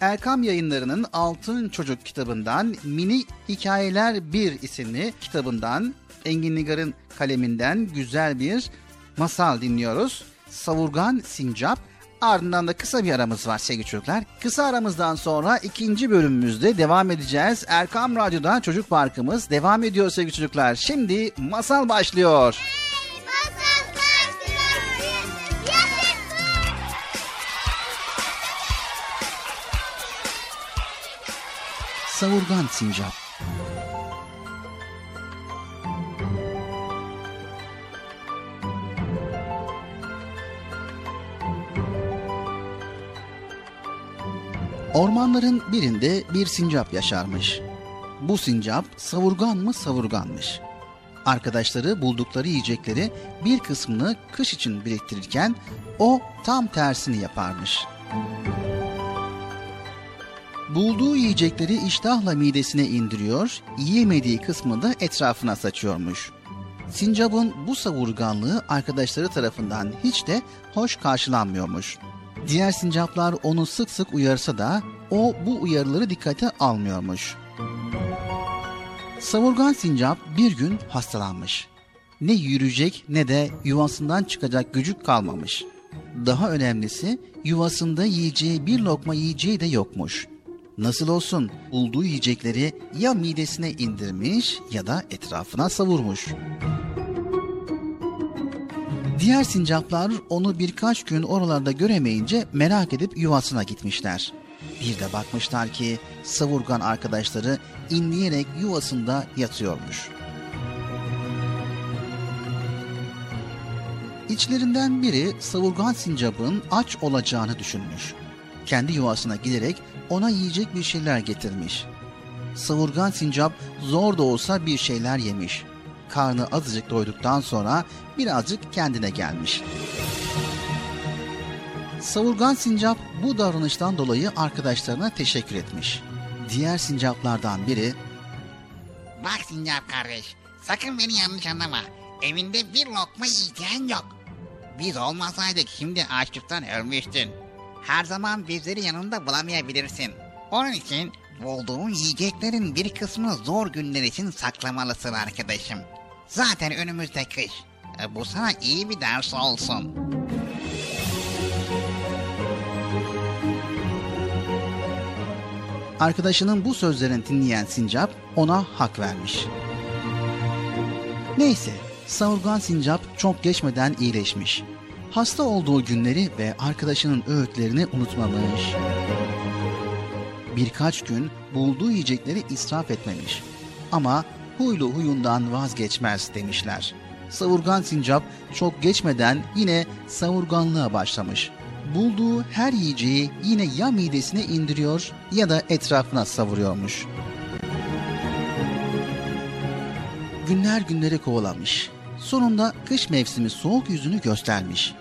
[SPEAKER 3] Erkam yayınlarının Altın Çocuk kitabından Mini Hikayeler 1 isimli kitabından Engin Nigar'ın kaleminden güzel bir masal dinliyoruz. Savurgan Sincap. Ardından da kısa bir aramız var sevgili çocuklar. Kısa aramızdan sonra ikinci bölümümüzde devam edeceğiz. Erkam Radyo'da Çocuk Parkımız devam ediyor sevgili çocuklar. Şimdi masal başlıyor.
[SPEAKER 8] Masal
[SPEAKER 3] Savurgan Sincap Ormanların birinde bir sincap yaşarmış. Bu sincap savurgan mı savurganmış. Arkadaşları buldukları yiyecekleri bir kısmını kış için biriktirirken o tam tersini yaparmış. Bulduğu yiyecekleri iştahla midesine indiriyor, yiyemediği kısmını da etrafına saçıyormuş. Sincap'ın bu savurganlığı arkadaşları tarafından hiç de hoş karşılanmıyormuş. Diğer sincaplar onu sık sık uyarsa da o bu uyarıları dikkate almıyormuş. Savurgan sincap bir gün hastalanmış. Ne yürüyecek ne de yuvasından çıkacak gücü kalmamış. Daha önemlisi yuvasında yiyeceği bir lokma yiyeceği de yokmuş. Nasıl olsun bulduğu yiyecekleri ya midesine indirmiş ya da etrafına savurmuş. Diğer sincaplar onu birkaç gün oralarda göremeyince merak edip yuvasına gitmişler. Bir de bakmışlar ki savurgan arkadaşları inleyerek yuvasında yatıyormuş. İçlerinden biri savurgan sincapın aç olacağını düşünmüş. Kendi yuvasına giderek ona yiyecek bir şeyler getirmiş. Savurgan sincap zor da olsa bir şeyler yemiş. Karnı azıcık doyduktan sonra birazcık kendine gelmiş. Savurgan sincap bu davranıştan dolayı arkadaşlarına teşekkür etmiş. Diğer sincaplardan biri
[SPEAKER 9] Bak Sincap kardeş, sakın beni yanlış anlama. Evinde bir lokma yiyeceğin yok. Biz olmasaydık şimdi açlıktan ölmüştün. Her zaman bizleri yanında bulamayabilirsin. Onun için Bulduğun yiyeceklerin bir kısmını zor günler için saklamalısın arkadaşım. Zaten önümüzde kış. E, Bu sana iyi bir ders olsun.
[SPEAKER 3] Arkadaşının bu sözlerini dinleyen Sincap ona hak vermiş. Neyse, savurgan Sincap çok geçmeden iyileşmiş. Hasta olduğu günleri ve arkadaşının öğütlerini unutmamış. Birkaç gün bulduğu yiyecekleri israf etmemiş. Ama huylu huyundan vazgeçmez demişler. Savurgan Sincap çok geçmeden yine savurganlığa başlamış. Bulduğu her yiyeceği yine ya midesine indiriyor ya da etrafına savuruyormuş. Günler günleri kovalamış. Sonunda kış mevsimi soğuk yüzünü göstermiş.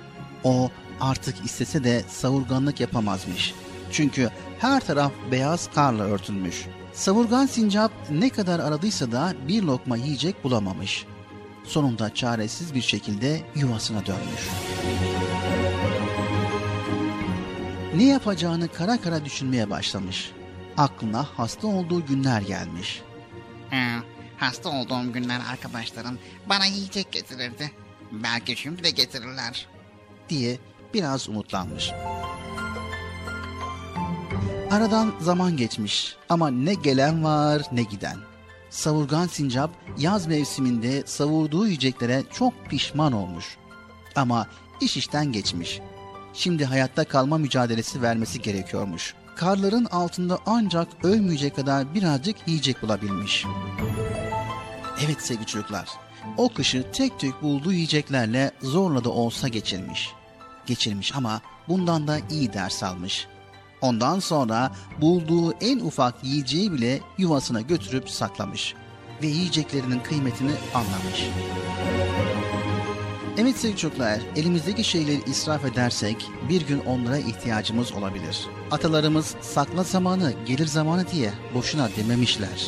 [SPEAKER 3] O artık istese de savurganlık yapamazmış. Çünkü her taraf beyaz karla örtülmüş. Savurgan sincap ne kadar aradıysa da bir lokma yiyecek bulamamış. Sonunda çaresiz bir şekilde yuvasına dönmüş. Ne yapacağını kara kara düşünmeye başlamış. Aklına hasta olduğu günler gelmiş.
[SPEAKER 9] Hasta olduğum günler arkadaşlarım bana yiyecek getirirdi. Belki şimdi de getirirler.
[SPEAKER 3] diye biraz umutlanmış. Aradan zaman geçmiş ama ne gelen var ne giden. Savurgan sincap yaz mevsiminde savurduğu yiyeceklere çok pişman olmuş. Ama iş işten geçmiş. Şimdi hayatta kalma mücadelesi vermesi gerekiyormuş. Karların altında ancak ölmeyecek kadar birazcık yiyecek bulabilmiş. Evet sevgili çocuklar, o kışı tek tük bulduğu yiyeceklerle zorla da olsa geçirmiş. Geçirmiş ama bundan da iyi ders almış. Ondan sonra bulduğu en ufak yiyeceği bile yuvasına götürüp saklamış ve yiyeceklerinin kıymetini anlamış. Evet sevgili çocuklar, elimizdeki şeyleri israf edersek bir gün onlara ihtiyacımız olabilir. Atalarımız sakla zamanı, gelir zamanı diye boşuna dememişler.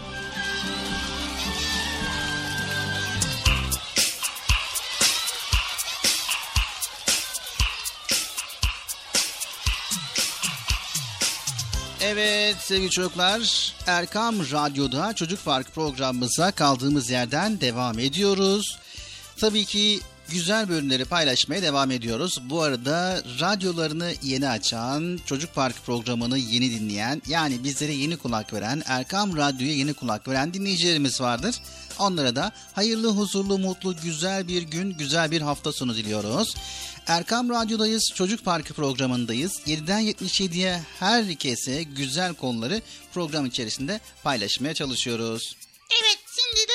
[SPEAKER 3] Sevgili çocuklar Erkam Radyo'da Çocuk Park programımıza kaldığımız yerden devam ediyoruz. Tabii ki güzel bölümleri paylaşmaya devam ediyoruz. Bu arada radyolarını yeni açan, Çocuk Park programını yeni dinleyen, yani bizlere yeni kulak veren, Erkam Radyo'ya yeni kulak veren dinleyicilerimiz vardır. Onlara da hayırlı, huzurlu, mutlu, güzel bir gün, güzel bir hafta sonu diliyoruz. Erkam Radyo'dayız, Çocuk Parkı programındayız. 7'den 77'ye herkese güzel konuları program içerisinde paylaşmaya çalışıyoruz.
[SPEAKER 4] Evet şimdi de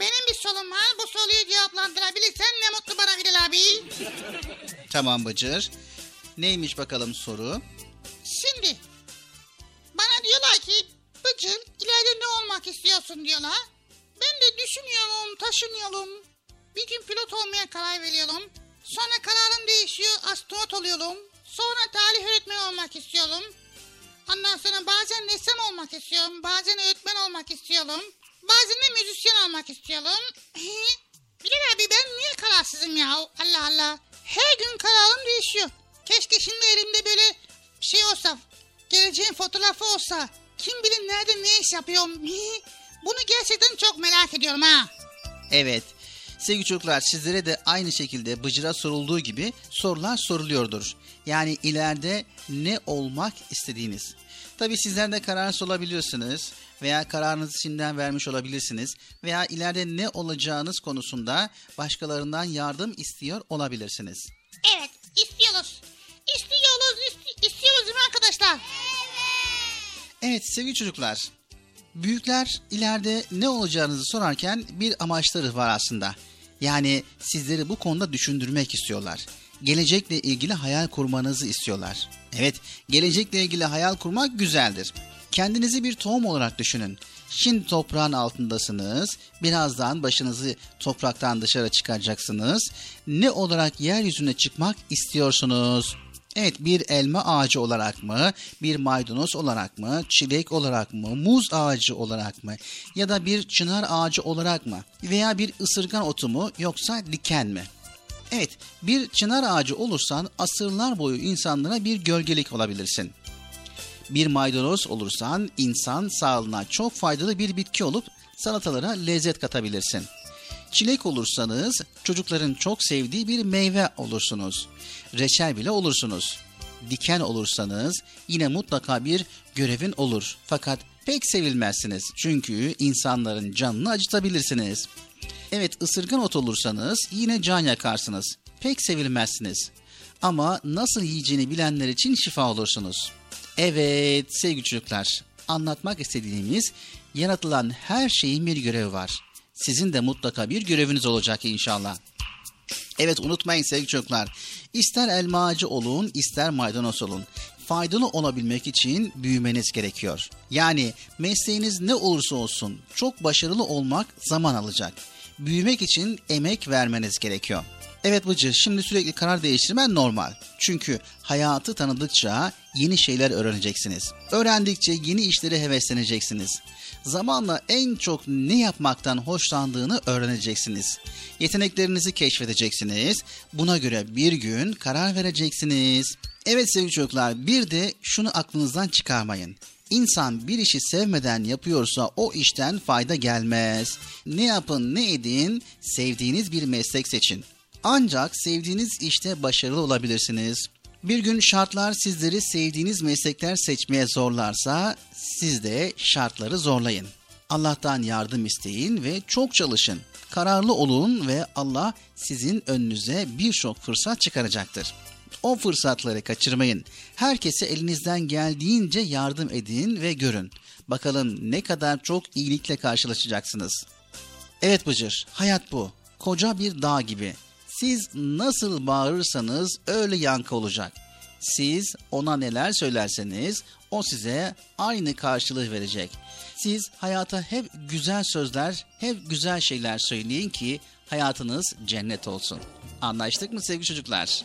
[SPEAKER 4] benim bir sorum var. Bu soruyu cevaplandırabilirsen ne mutlu bana Bilal abi.
[SPEAKER 3] Tamam Bıcır. Neymiş bakalım soru?
[SPEAKER 4] Şimdi bana diyorlar ki Bıcır ileride ne olmak istiyorsun diyorlar. Ben de düşünüyorum, taşınıyorum. Bir gün pilot olmaya karar veriyorum. Sonra kararım değişiyor, astronot oluyorum. Sonra tarih öğretmeni olmak istiyorum. Ondan sonra bazen ressam olmak istiyorum, bazen öğretmen olmak istiyorum. Bazen de müzisyen olmak istiyorum. Bilal abi ben niye kararsızım ya? Allah Allah. Her gün kararım değişiyor. Keşke şimdi elimde böyle şey olsa, geleceğin fotoğrafı olsa. Kim bilir nerede ne iş yapıyorum. Bunu gerçekten çok merak ediyorum ha.
[SPEAKER 3] Evet. Sevgili çocuklar sizlere de aynı şekilde Bıcır'a sorulduğu gibi sorular soruluyordur. Yani ileride ne olmak istediğiniz. Tabii sizler de kararsız olabiliyorsunuz veya kararınızı şimdiden vermiş olabilirsiniz veya ileride ne olacağınız konusunda başkalarından yardım istiyor olabilirsiniz.
[SPEAKER 4] Evet istiyoruz. İstiyoruz, isti- istiyoruz değil mi arkadaşlar?
[SPEAKER 3] Evet sevgili çocuklar, büyükler ileride ne olacağınızı sorarken bir amaçları var aslında. Yani sizleri bu konuda düşündürmek istiyorlar. Gelecekle ilgili hayal kurmanızı istiyorlar. Evet, gelecekle ilgili hayal kurmak güzeldir. Kendinizi bir tohum olarak düşünün. Şimdi toprağın altındasınız. Birazdan başınızı topraktan dışarı çıkaracaksınız. Ne olarak yeryüzüne çıkmak istiyorsunuz? Evet bir elma ağacı olarak mı, bir maydanoz olarak mı, çilek olarak mı, muz ağacı olarak mı ya da bir çınar ağacı olarak mı veya bir ısırgan otu mu yoksa diken mi? Evet bir çınar ağacı olursan asırlar boyu insanlara bir gölgelik olabilirsin. Bir maydanoz olursan insan sağlığına çok faydalı bir bitki olup salatalara lezzet katabilirsin. Çilek olursanız çocukların çok sevdiği bir meyve olursunuz. Reçel bile olursunuz. Diken olursanız yine mutlaka bir görevin olur. Fakat pek sevilmezsiniz. Çünkü insanların canını acıtabilirsiniz. Evet ısırgan ot olursanız yine can yakarsınız. Pek sevilmezsiniz. Ama nasıl yiyeceğini bilenler için şifa olursunuz. Evet sevgili çocuklar anlatmak istediğimiz yaratılan her şeyin bir görevi var. Sizin de mutlaka bir göreviniz olacak inşallah. Evet unutmayın sevgili çocuklar. İster elma ağacı olun ister maydanoz olun. Faydalı olabilmek için büyümeniz gerekiyor. Yani mesleğiniz ne olursa olsun çok başarılı olmak zaman alacak. Büyümek için emek vermeniz gerekiyor. Evet Bıcır şimdi sürekli karar değiştirmen normal. Çünkü hayatı tanıdıkça yeni şeyler öğreneceksiniz. Öğrendikçe yeni işlere hevesleneceksiniz. Zamanla en çok ne yapmaktan hoşlandığını öğreneceksiniz. Yeteneklerinizi keşfedeceksiniz. Buna göre bir gün karar vereceksiniz. Evet sevgili çocuklar bir de şunu aklınızdan çıkarmayın. İnsan bir işi sevmeden yapıyorsa o işten fayda gelmez. Ne yapın ne edin sevdiğiniz bir meslek seçin. Ancak sevdiğiniz işte başarılı olabilirsiniz. Bir gün şartlar sizleri sevdiğiniz meslekler seçmeye zorlarsa siz de şartları zorlayın. Allah'tan yardım isteyin ve çok çalışın. Kararlı olun ve Allah sizin önünüze birçok fırsat çıkaracaktır. O fırsatları kaçırmayın. Herkese elinizden geldiğince yardım edin ve görün. Bakalım ne kadar çok iyilikle karşılaşacaksınız. Evet Bıcır, hayat bu. Koca bir dağ gibi. Siz nasıl bağırırsanız öyle yankı olacak. Siz ona neler söylerseniz o size aynı karşılığı verecek. Siz hayata hep güzel sözler, hep güzel şeyler söyleyin ki hayatınız cennet olsun. Anlaştık mı sevgili çocuklar?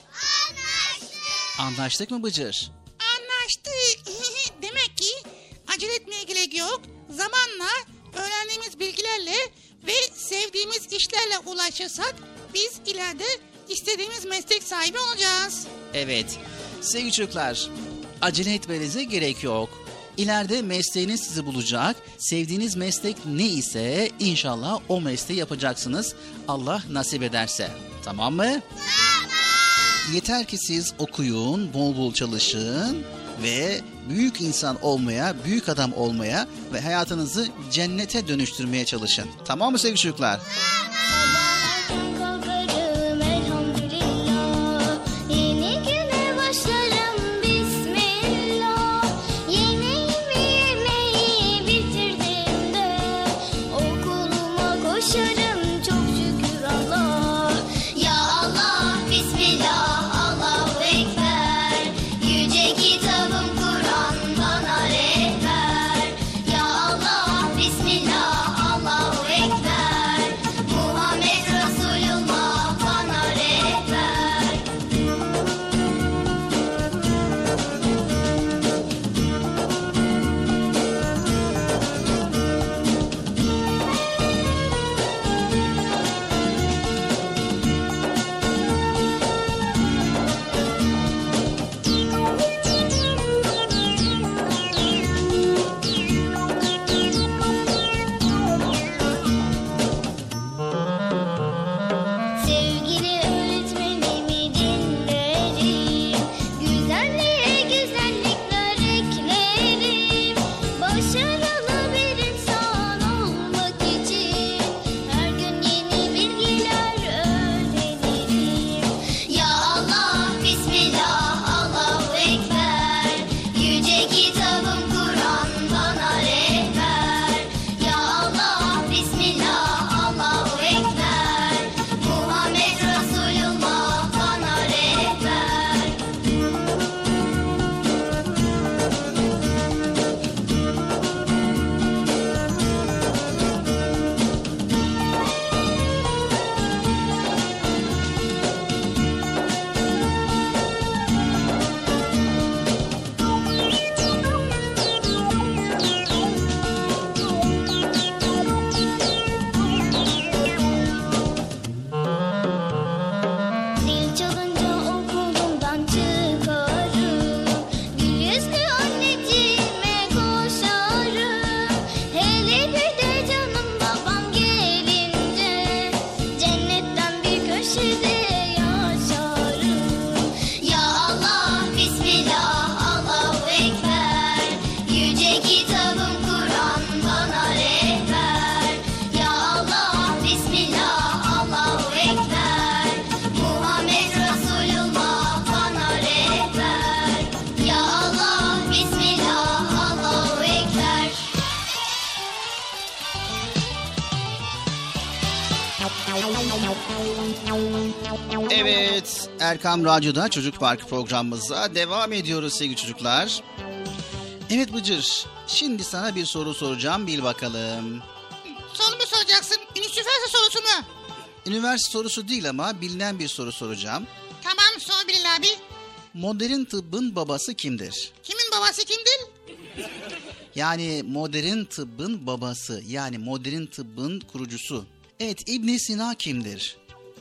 [SPEAKER 3] Anlaştık. Anlaştık mı Bıcır?
[SPEAKER 4] Anlaştık. Demek ki acele etmeye gerek yok. Zamanla öğrendiğimiz bilgilerle ve sevdiğimiz işlerle ulaşırsak biz ileride istediğimiz meslek sahibi olacağız.
[SPEAKER 3] Evet. Sevgili çocuklar, acele etmenize gerek yok. İleride mesleğiniz sizi bulacak. Sevdiğiniz meslek ne ise inşallah o mesleği yapacaksınız. Allah nasip ederse. Tamam mı? Tamam. Yeter ki siz okuyun, bol bol çalışın ve büyük insan olmaya, büyük adam olmaya ve hayatınızı cennete dönüştürmeye çalışın. Tamam mı sevgili çocuklar?
[SPEAKER 2] Sabahlardan
[SPEAKER 3] Erkam Radyo'da Çocuk Parkı programımıza devam ediyoruz sevgili çocuklar. Evet Bıcır, şimdi sana bir soru soracağım, bil bakalım.
[SPEAKER 4] Soru mu soracaksın? Üniversite sorusu mu?
[SPEAKER 3] Üniversite sorusu değil ama bilinen bir soru soracağım.
[SPEAKER 4] Tamam sor Bilal abi.
[SPEAKER 3] Modern tıbbın babası kimdir?
[SPEAKER 4] Kimin babası kimdir?
[SPEAKER 3] Yani modern tıbbın babası, yani modern tıbbın kurucusu. Evet, İbn Sina kimdir?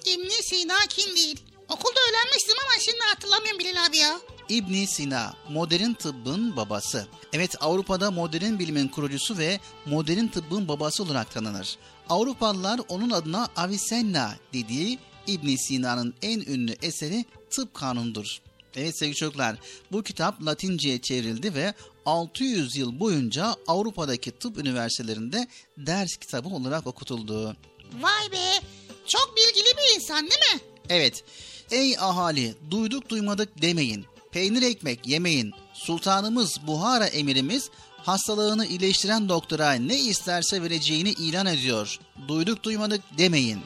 [SPEAKER 4] İbn Sina kim değil? Okulda öğrenmiştim ama şimdi hatırlamıyorum Bilal abi ya.
[SPEAKER 3] İbn Sina, modern tıbbın babası. Evet, Avrupa'da modern bilimin kurucusu ve modern tıbbın babası olarak tanınır. Avrupalılar onun adına Avicenna dediği İbn Sina'nın en ünlü eseri Tıp Kanunu'dur. Evet sevgili çocuklar bu kitap Latince'ye çevrildi ve 600 yıl boyunca Avrupa'daki tıp üniversitelerinde ders kitabı olarak okutuldu.
[SPEAKER 4] Vay be. Çok bilgili bir insan değil mi?
[SPEAKER 3] Evet ey ahali duyduk duymadık demeyin. Peynir ekmek yemeyin. Sultanımız Buhara emirimiz hastalığını iyileştiren doktora ne isterse vereceğini ilan ediyor. Duyduk duymadık demeyin.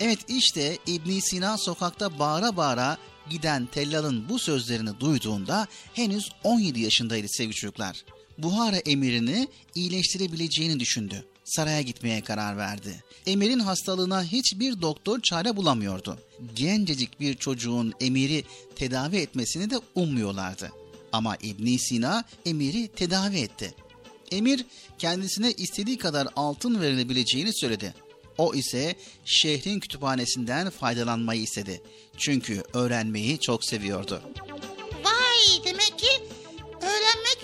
[SPEAKER 3] Evet işte İbn Sina sokakta bağıra bağıra giden tellalın bu sözlerini duyduğunda henüz 17 yaşındaydı sevgili çocuklar. Buhara emirini iyileştirebileceğini düşündü. Saraya gitmeye karar verdi. Emir'in hastalığına hiçbir doktor çare bulamıyordu. Gencecik bir çocuğun emiri tedavi etmesini de ummuyorlardı. Ama İbn Sina emiri tedavi etti. Emir kendisine istediği kadar altın verilebileceğini söyledi. O ise şehrin kütüphanesinden faydalanmayı istedi. Çünkü öğrenmeyi çok seviyordu.
[SPEAKER 4] Vay demek ki öğrenmek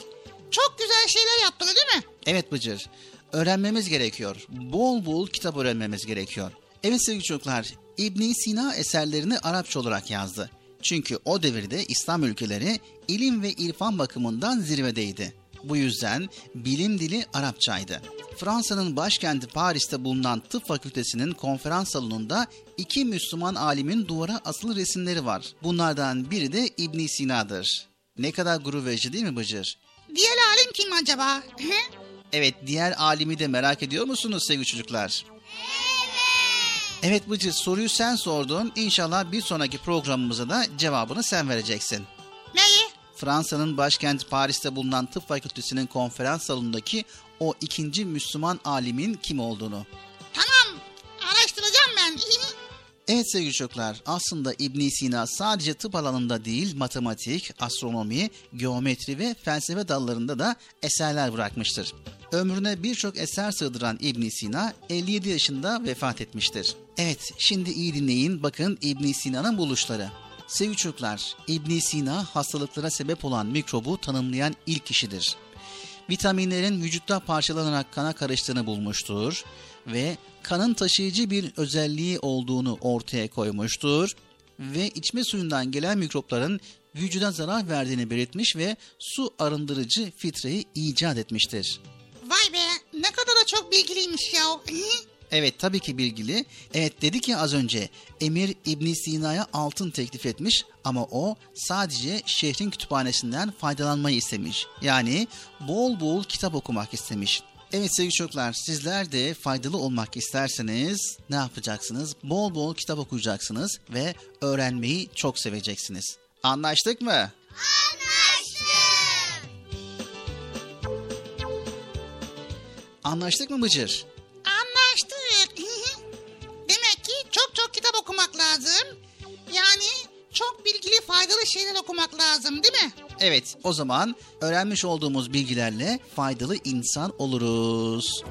[SPEAKER 4] çok güzel şeyler yaptı değil mi?
[SPEAKER 3] Evet Bıcır, öğrenmemiz gerekiyor. Bol bol kitap öğrenmemiz gerekiyor. Evet sevgili çocuklar, ibn Sina eserlerini Arapça olarak yazdı. Çünkü o devirde İslam ülkeleri ilim ve irfan bakımından zirvedeydi. Bu yüzden bilim dili Arapçaydı. Fransa'nın başkenti Paris'te bulunan tıp fakültesinin konferans salonunda iki Müslüman alimin duvara asılı resimleri var. Bunlardan biri de ibn Sina'dır. Ne kadar gurur verici değil mi Bıcır?
[SPEAKER 4] Diğer alim kim acaba?
[SPEAKER 3] Evet diğer alimi de merak ediyor musunuz sevgili çocuklar? Evet Bıcır soruyu sen sordun. İnşallah bir sonraki programımıza da cevabını sen vereceksin.
[SPEAKER 4] Neyi?
[SPEAKER 3] Fransa'nın başkenti Paris'te bulunan tıp fakültesinin konferans salonundaki o ikinci Müslüman alimin kim olduğunu.
[SPEAKER 4] Tamam araştıracağım ben.
[SPEAKER 3] Evet sevgili çocuklar aslında ibn Sina sadece tıp alanında değil matematik, astronomi, geometri ve felsefe dallarında da eserler bırakmıştır. Ömrüne birçok eser sığdıran ibn Sina 57 yaşında vefat etmiştir. Evet şimdi iyi dinleyin bakın ibn Sina'nın buluşları. Sevgili çocuklar, ibn Sina hastalıklara sebep olan mikrobu tanımlayan ilk kişidir. Vitaminlerin vücutta parçalanarak kana karıştığını bulmuştur ve kanın taşıyıcı bir özelliği olduğunu ortaya koymuştur ve içme suyundan gelen mikropların vücuda zarar verdiğini belirtmiş ve su arındırıcı filtreyi icat etmiştir.
[SPEAKER 4] Vay be ne kadar da çok bilgiliymiş ya.
[SPEAKER 3] Evet tabii ki bilgili. Evet dedi ki az önce Emir İbn Sina'ya altın teklif etmiş ama o sadece şehrin kütüphanesinden faydalanmayı istemiş. Yani bol bol kitap okumak istemiş. Evet sevgili çocuklar sizler de faydalı olmak isterseniz ne yapacaksınız? Bol bol kitap okuyacaksınız ve öğrenmeyi çok seveceksiniz. Anlaştık mı?
[SPEAKER 8] Anlaştık.
[SPEAKER 3] Anlaştık mı Bıcır?
[SPEAKER 4] Anlaştık. Demek ki çok çok kitap okumak lazım. Yani çok bilgili faydalı şeyler okumak lazım değil mi?
[SPEAKER 3] Evet o zaman öğrenmiş olduğumuz bilgilerle faydalı insan oluruz.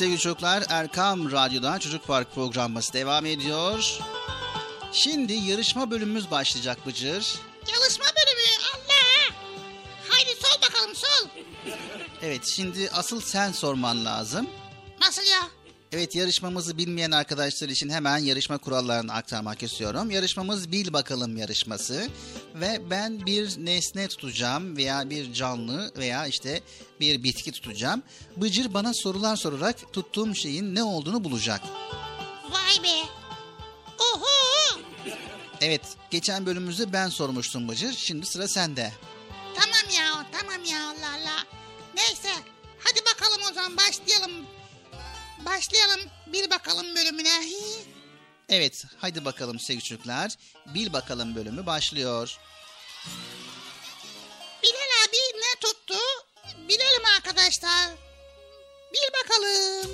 [SPEAKER 3] Sevgili çocuklar Erkam Radyo'dan Çocuk Park programımız devam ediyor. Şimdi yarışma bölümümüz başlayacak Bıcır.
[SPEAKER 4] Çalışma bölümü Allah. Haydi sol bakalım sol.
[SPEAKER 3] Evet şimdi asıl sen sorman lazım.
[SPEAKER 4] Nasıl ya?
[SPEAKER 3] Evet yarışmamızı bilmeyen arkadaşlar için hemen yarışma kurallarını aktarmak istiyorum. Yarışmamız bil bakalım yarışması ve ben bir nesne tutacağım veya bir canlı veya işte bir bitki tutacağım. Bıcır bana sorular sorarak tuttuğum şeyin ne olduğunu bulacak.
[SPEAKER 4] Vay be. Oho.
[SPEAKER 3] Evet geçen bölümümüzde ben sormuştum Bıcır şimdi sıra sende.
[SPEAKER 4] Tamam ya tamam ya Allah Allah. Neyse hadi bakalım o zaman başlayalım. Başlayalım bir bakalım bölümüne. Hi.
[SPEAKER 3] Evet hadi bakalım sevgili çocuklar bil bakalım bölümü başlıyor.
[SPEAKER 4] Bilal abi ne tuttu? Bilelim arkadaşlar. Bil bakalım.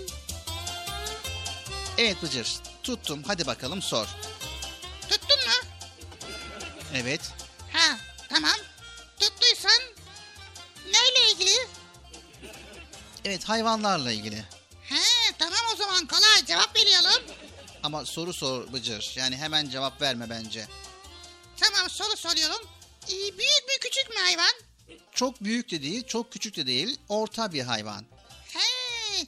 [SPEAKER 3] Evet Bıcır tuttum hadi bakalım sor.
[SPEAKER 4] Tuttun mu?
[SPEAKER 3] Evet
[SPEAKER 4] Ha tamam. Tuttuysan neyle ilgili?
[SPEAKER 3] evet hayvanlarla ilgili. Ama soru sor Bıcır. Yani hemen cevap verme bence.
[SPEAKER 4] Tamam soru soruyorum. Ee, büyük mü küçük mü hayvan?
[SPEAKER 3] Çok büyük de değil, çok küçük de değil. Orta bir hayvan.
[SPEAKER 4] He.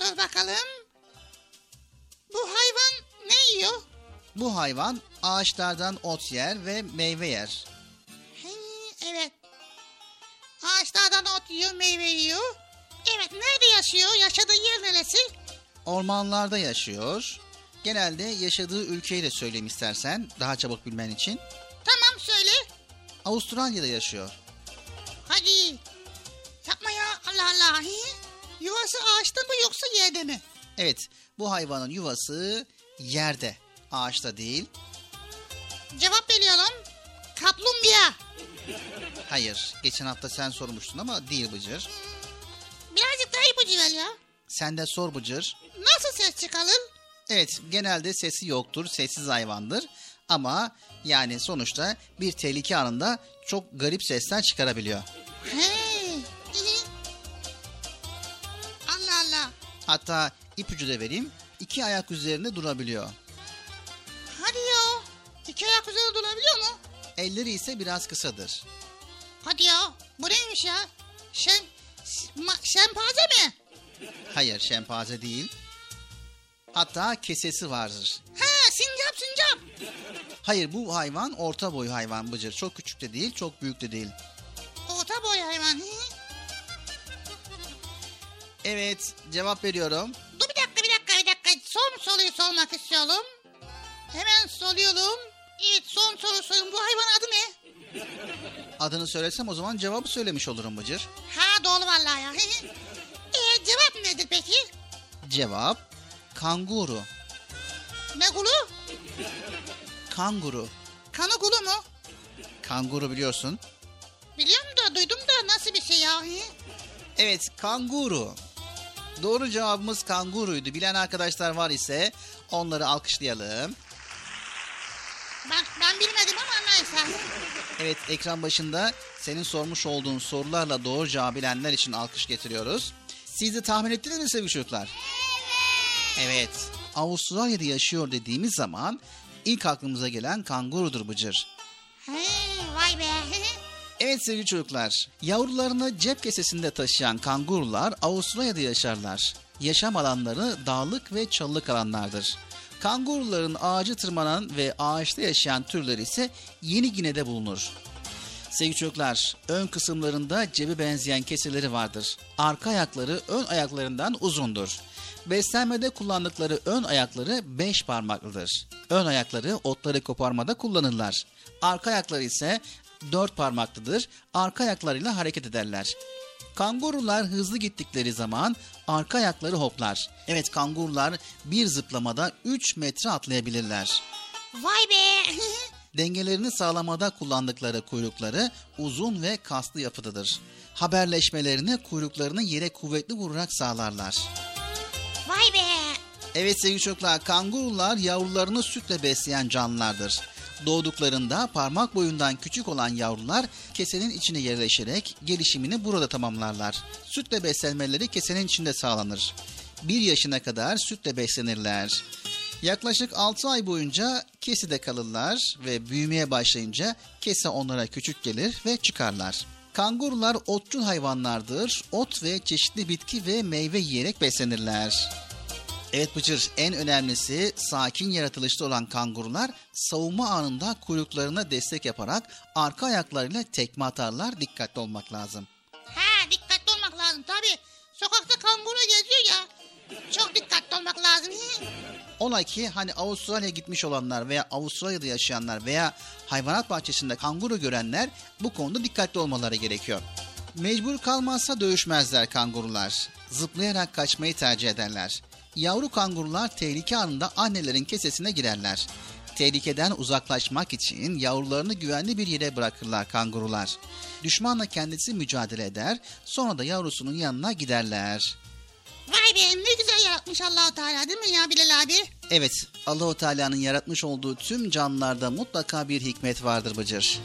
[SPEAKER 4] Dur bakalım. Bu hayvan ne yiyor?
[SPEAKER 3] Bu hayvan ağaçlardan ot yer ve meyve yer.
[SPEAKER 4] He, evet. Ağaçlardan ot yiyor, meyve yiyor. Evet, nerede yaşıyor? Yaşadığı yer neresi?
[SPEAKER 3] Ormanlarda yaşıyor. Genelde yaşadığı ülkeyi de söyleyeyim istersen daha çabuk bilmen için.
[SPEAKER 4] Tamam söyle.
[SPEAKER 3] Avustralya'da yaşıyor.
[SPEAKER 4] Hadi. Yapma ya Allah Allah. Yuvası ağaçta mı yoksa yerde mi?
[SPEAKER 3] Evet, bu hayvanın yuvası yerde, ağaçta değil.
[SPEAKER 4] Cevap veriyorum. Kaplumbağa.
[SPEAKER 3] Hayır, geçen hafta sen sormuştun ama değil Bıcır.
[SPEAKER 4] Birazcık daha ipucu ver ya.
[SPEAKER 3] Sen de sor Bıcır.
[SPEAKER 4] Nasıl ses çıkarır?
[SPEAKER 3] Evet, genelde sesi yoktur, sessiz hayvandır. Ama yani sonuçta bir tehlike anında çok garip sesler çıkarabiliyor.
[SPEAKER 4] He. Allah Allah.
[SPEAKER 3] Hatta ipucu da vereyim, iki ayak üzerinde durabiliyor.
[SPEAKER 4] Hadi ya. İki ayak üzerinde durabiliyor mu?
[SPEAKER 3] Elleri ise biraz kısadır.
[SPEAKER 4] Hadi ya. Bu neymiş ya? Şem, ma- şempanze mi?
[SPEAKER 3] Hayır, şempanze değil. Hatta kesesi vardır.
[SPEAKER 4] Ha sincap sincap.
[SPEAKER 3] Hayır, bu hayvan orta boy hayvan Bıcır. Çok küçük de değil, çok büyük de değil.
[SPEAKER 4] Orta boy hayvan. He?
[SPEAKER 3] Evet, cevap veriyorum.
[SPEAKER 4] Dur bir dakika bir dakika bir dakika. Son soruyu sormak istiyorum. Hemen soruyorum. Evet son soru sorun. Bu hayvan adı ne?
[SPEAKER 3] Adını söylesem o zaman cevabı söylemiş olurum Bıcır.
[SPEAKER 4] Ha doğru vallahi ya. e, cevap nedir peki?
[SPEAKER 3] Cevap kanguru.
[SPEAKER 4] Ne kulu?
[SPEAKER 3] Kanguru.
[SPEAKER 4] Kanı kulu mu?
[SPEAKER 3] Kanguru biliyorsun.
[SPEAKER 4] Biliyorum da duydum da nasıl bir şey ya?
[SPEAKER 3] Evet, kanguru. Doğru cevabımız kanguruydu. Bilen arkadaşlar var ise onları alkışlayalım.
[SPEAKER 4] Ben, ben bilmedim ama neyse.
[SPEAKER 3] Evet, ekran başında senin sormuş olduğun sorularla doğru cevabı bilenler için alkış getiriyoruz. Siz de tahmin ettiniz mi sevgili çocuklar? Evet. Avustralya'da yaşıyor dediğimiz zaman ilk aklımıza gelen kangurudur Bıcır.
[SPEAKER 4] He, vay be.
[SPEAKER 3] Evet sevgili çocuklar, yavrularını cep kesesinde taşıyan kangurular Avustralya'da yaşarlar. Yaşam alanları dağlık ve çalılık alanlardır. Kanguruların ağacı tırmanan ve ağaçta yaşayan türleri ise Yeni Gine'de bulunur. Sevgili çocuklar, ön kısımlarında cebe benzeyen keseleri vardır. Arka ayakları ön ayaklarından uzundur. Beslenmede kullandıkları ön ayakları beş parmaklıdır. Ön ayakları otları koparmada kullanırlar. Arka ayakları ise Dört parmaklıdır. Arka ayaklarıyla hareket ederler. Kangurular hızlı gittikleri zaman arka ayakları hoplar. Evet kangurular bir zıplamada 3 metre atlayabilirler.
[SPEAKER 4] Vay be.
[SPEAKER 3] Dengelerini sağlamada kullandıkları kuyrukları uzun ve kaslı yapıdadır. Haberleşmelerini kuyruklarını yere kuvvetli vurarak sağlarlar.
[SPEAKER 4] Vay be.
[SPEAKER 3] Evet sevgili çocuklar, kangurular yavrularını sütle besleyen canlılardır. Doğduklarında parmak boyundan küçük olan yavrular kesenin içine yerleşerek gelişimini burada tamamlarlar. Sütle beslenmeleri kesenin içinde sağlanır. Bir yaşına kadar sütle beslenirler. Yaklaşık 6 ay boyunca keside kalırlar ve büyümeye başlayınca kese onlara küçük gelir ve çıkarlar. Kangurular otçul hayvanlardır. Ot ve çeşitli bitki ve meyve yiyerek beslenirler. Evet Bıcır en önemlisi sakin yaratılışta olan kangurular savunma anında kuyruklarına destek yaparak arka ayaklarıyla tekme atarlar dikkatli olmak lazım.
[SPEAKER 4] Ha dikkatli olmak lazım tabi. Sokakta kanguru geziyor ya. Çok dikkatli olmak lazım.
[SPEAKER 3] Ola ki hani Avustralya'ya gitmiş olanlar veya Avustralya'da yaşayanlar veya hayvanat bahçesinde kanguru görenler bu konuda dikkatli olmaları gerekiyor. Mecbur kalmazsa dövüşmezler kangurular. Zıplayarak kaçmayı tercih ederler. Yavru kangurular tehlike anında annelerin kesesine girerler. Tehlikeden uzaklaşmak için yavrularını güvenli bir yere bırakırlar kangurular. Düşmanla kendisi mücadele eder, sonra da yavrusunun yanına giderler.
[SPEAKER 4] Vay be ne güzel yaratmış Allahu Teala değil mi ya Bilal abi?
[SPEAKER 3] Evet, Allahu Teala'nın yaratmış olduğu tüm canlılarda mutlaka bir hikmet vardır Bıcır.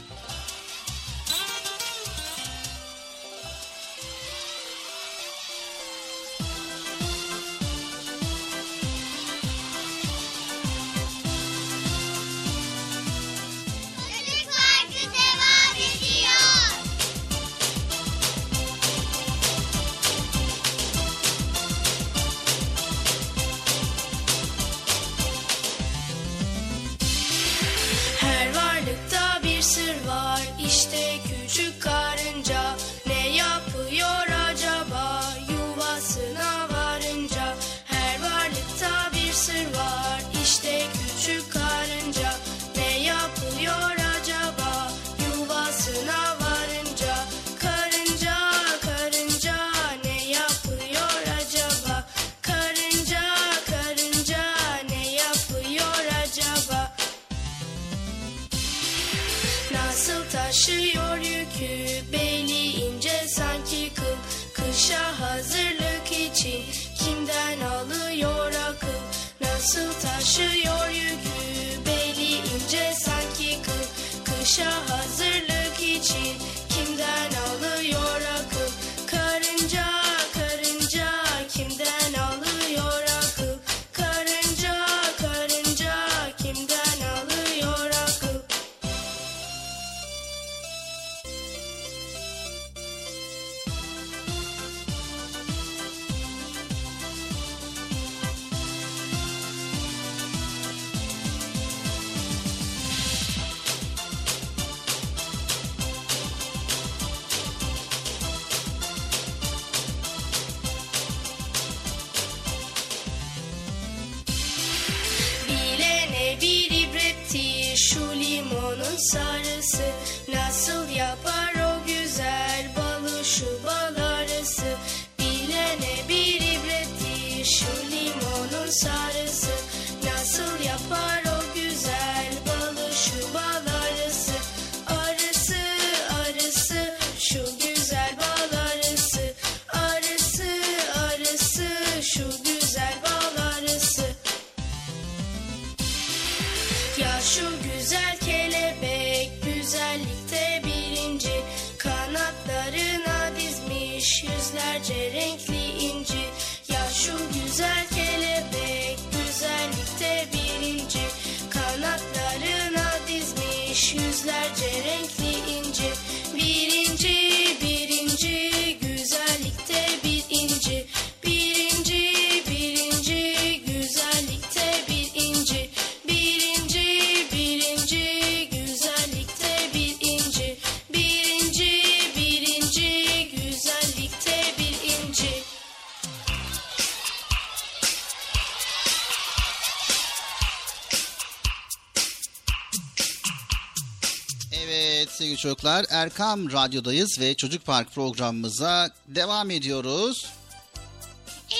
[SPEAKER 3] Çocuklar. Erkam Radyo'dayız ve Çocuk Park programımıza devam ediyoruz.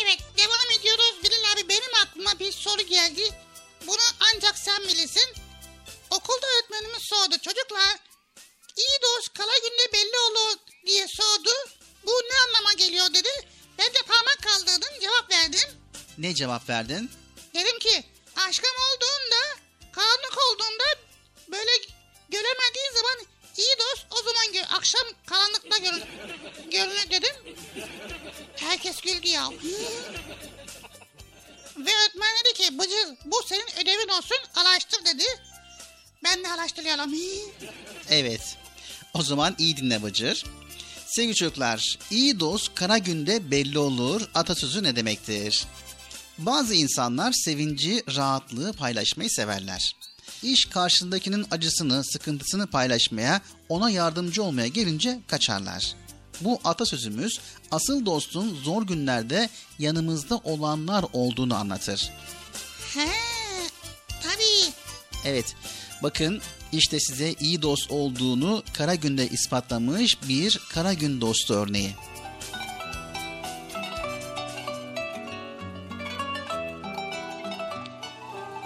[SPEAKER 4] Evet devam ediyoruz. Bilal abi benim aklıma bir soru geldi. Bunu ancak sen bilirsin. Okulda öğretmenimiz sordu. Çocuklar iyi dost kala günde belli olur diye sordu. Bu ne anlama geliyor dedi. Ben de parmak kaldırdım cevap verdim.
[SPEAKER 3] Ne cevap verdin?
[SPEAKER 4] Zaman iyi
[SPEAKER 3] dinle Bıcır. Sevgili çocuklar, iyi dost kara günde belli olur atasözü ne demektir? Bazı insanlar sevinci, rahatlığı paylaşmayı severler. İş karşındakinin acısını, sıkıntısını paylaşmaya, ona yardımcı olmaya gelince kaçarlar. Bu atasözümüz asıl dostun zor günlerde yanımızda olanlar olduğunu anlatır.
[SPEAKER 4] He, tabii.
[SPEAKER 3] Evet, bakın işte size iyi dost olduğunu kara günde ispatlamış bir kara gün dostu örneği.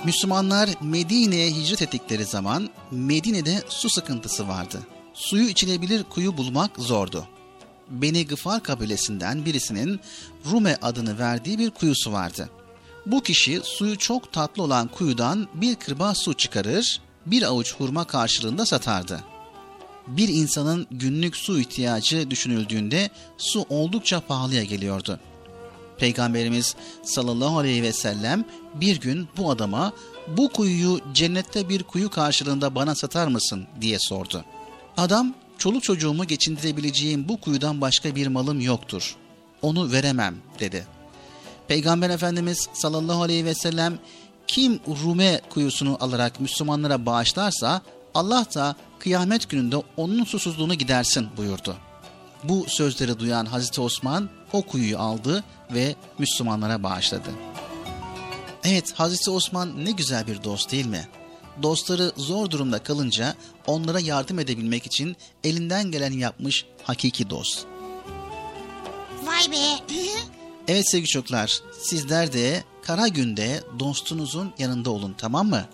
[SPEAKER 3] Müslümanlar Medine'ye hicret ettikleri zaman Medine'de su sıkıntısı vardı. Suyu içilebilir kuyu bulmak zordu. Beni Gıfar kabilesinden birisinin Rume adını verdiği bir kuyusu vardı. Bu kişi suyu çok tatlı olan kuyudan bir kırbaç su çıkarır, bir avuç hurma karşılığında satardı. Bir insanın günlük su ihtiyacı düşünüldüğünde su oldukça pahalıya geliyordu. Peygamberimiz sallallahu aleyhi ve sellem bir gün bu adama bu kuyuyu cennette bir kuyu karşılığında bana satar mısın diye sordu. Adam çoluk çocuğumu geçindirebileceğim bu kuyudan başka bir malım yoktur. Onu veremem dedi. Peygamber Efendimiz sallallahu aleyhi ve sellem kim Rume kuyusunu alarak Müslümanlara bağışlarsa Allah da kıyamet gününde onun susuzluğunu gidersin buyurdu. Bu sözleri duyan Hazreti Osman o kuyuyu aldı ve Müslümanlara bağışladı. Evet Hazreti Osman ne güzel bir dost değil mi? Dostları zor durumda kalınca onlara yardım edebilmek için elinden geleni yapmış hakiki dost.
[SPEAKER 4] Vay be.
[SPEAKER 3] Evet sevgili çocuklar sizler de kara günde dostunuzun yanında olun tamam mı?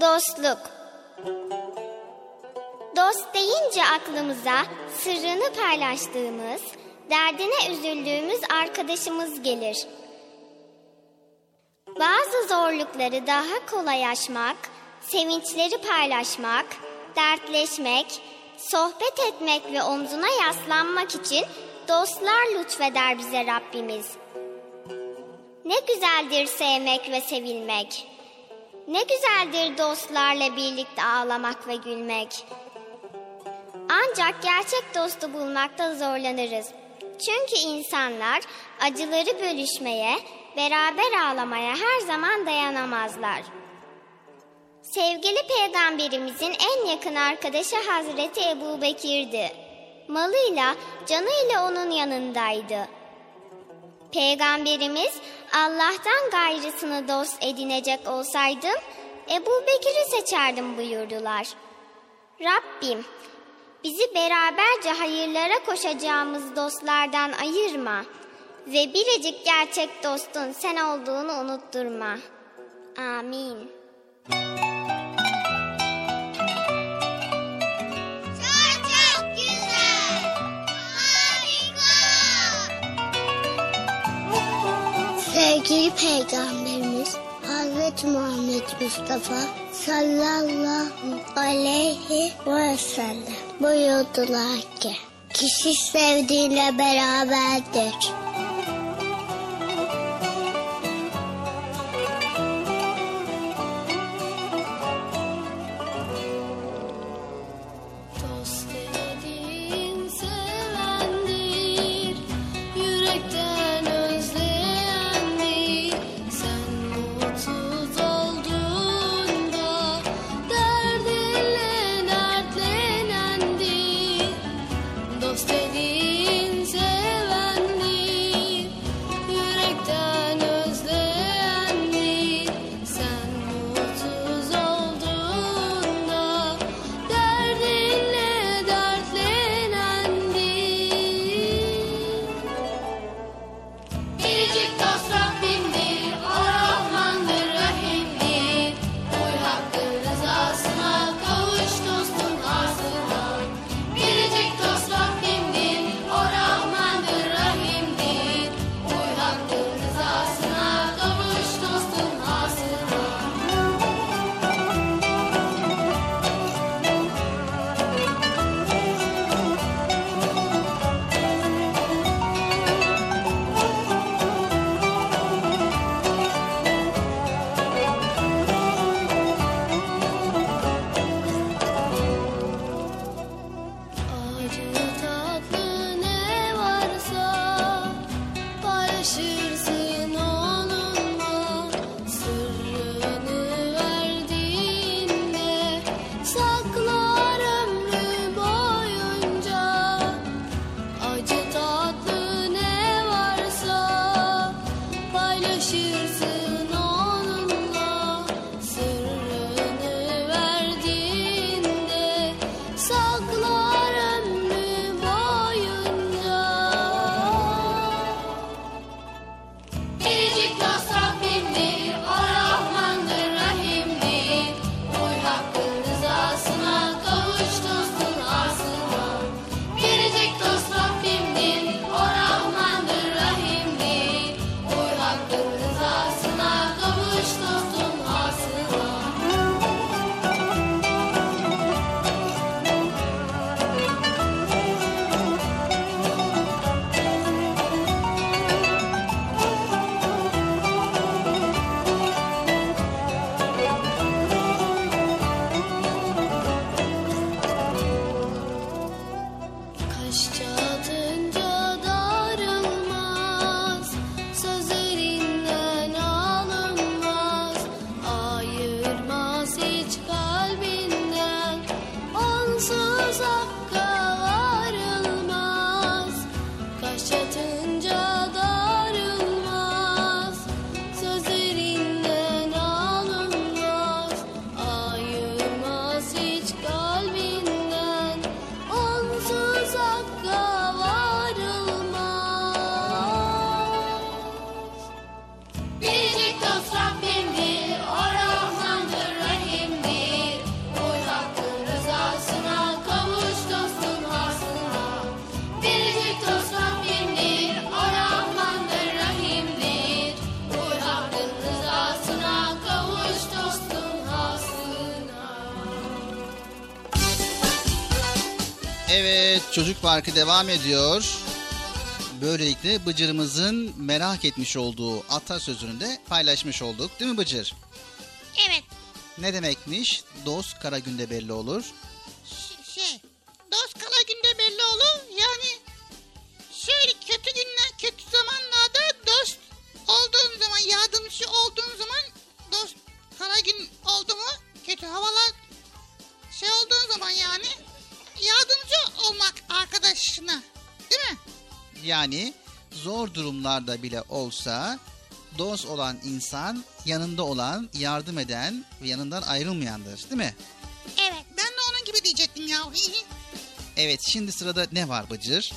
[SPEAKER 6] Dostluk Dost deyince aklımıza sırrını paylaştığımız, derdine üzüldüğümüz arkadaşımız gelir. Bazı zorlukları daha kolay aşmak, sevinçleri paylaşmak, dertleşmek, sohbet etmek ve omzuna yaslanmak için dostlar lütfeder bize Rabbimiz. Ne güzeldir sevmek ve sevilmek. Ne güzeldir dostlarla birlikte ağlamak ve gülmek. Ancak gerçek dostu bulmakta zorlanırız. Çünkü insanlar acıları bölüşmeye, beraber ağlamaya her zaman dayanamazlar. Sevgili peygamberimizin en yakın arkadaşı Hazreti Ebu Bekir'di. Malıyla, canıyla onun yanındaydı. Peygamberimiz Allah'tan gayrısını dost edinecek olsaydım Ebu Bekir'i seçerdim buyurdular. Rabbim bizi beraberce hayırlara koşacağımız dostlardan ayırma ve biricik gerçek dostun sen olduğunu unutturma. Amin.
[SPEAKER 8] Çok güzel. Harika.
[SPEAKER 6] Sevgili Peygamberimiz Hazreti Muhammed Mustafa sallallahu aleyhi ve sellem buyurdular ki kişi sevdiğiyle beraberdir.
[SPEAKER 3] Çocuk Parkı devam ediyor. Böylelikle Bıcır'ımızın merak etmiş olduğu atasözünü de paylaşmış olduk. Değil mi Bıcır?
[SPEAKER 4] Evet.
[SPEAKER 3] Ne demekmiş? Dost kara günde belli olur.
[SPEAKER 4] Yani
[SPEAKER 3] zor durumlarda bile olsa dost olan insan yanında olan, yardım eden ve yanından ayrılmayandır. Değil mi?
[SPEAKER 4] Evet. Ben de onun gibi diyecektim ya.
[SPEAKER 3] Evet şimdi sırada ne var Bıcır?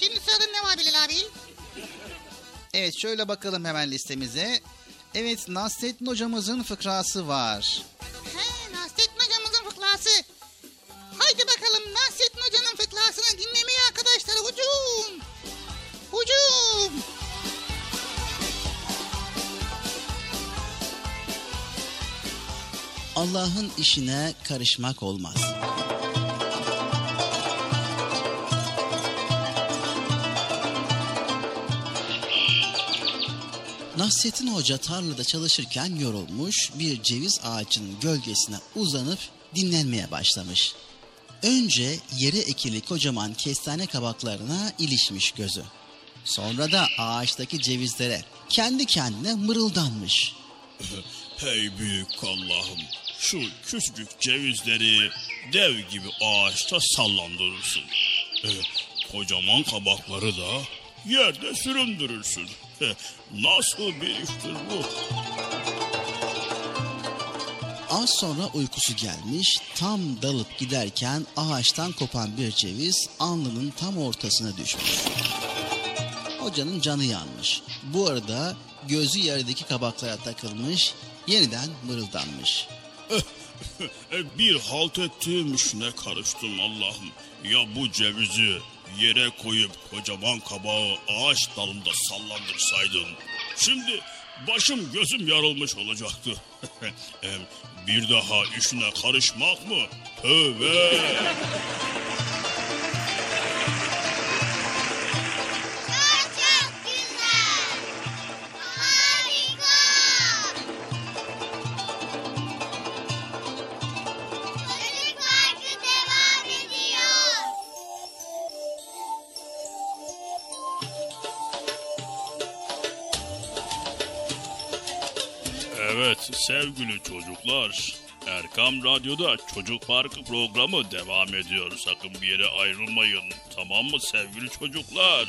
[SPEAKER 4] Şimdi sırada ne var Bilal abi?
[SPEAKER 3] Evet şöyle bakalım hemen listemize. Evet Nasrettin hocamızın fıkrası var. Allah'ın işine karışmak olmaz. Nasrettin Hoca tarlada çalışırken yorulmuş bir ceviz ağacının gölgesine uzanıp dinlenmeye başlamış. Önce yere ekili kocaman kestane kabaklarına ilişmiş gözü. Sonra da ağaçtaki cevizlere kendi kendine mırıldanmış.
[SPEAKER 1] Hey büyük Allah'ım şu küçücük cevizleri dev gibi ağaçta sallandırırsın. Ee, kocaman kabakları da yerde süründürürsün. Ee, nasıl bir iştir bu?
[SPEAKER 3] Az sonra uykusu gelmiş, tam dalıp giderken ağaçtan kopan bir ceviz alnının tam ortasına düşmüş. Hocanın canı yanmış. Bu arada gözü yerdeki kabaklara takılmış, yeniden mırıldanmış.
[SPEAKER 1] E, bir halt ettiğim işine karıştım Allah'ım. Ya bu cevizi yere koyup kocaman kabağı ağaç dalında sallandırsaydın. Şimdi başım gözüm yarılmış olacaktı. E, bir daha işine karışmak mı? Tövbe! Sevgili çocuklar. Erkam Radyo'da Çocuk Parkı programı devam ediyor. Sakın bir yere ayrılmayın. Tamam mı sevgili çocuklar?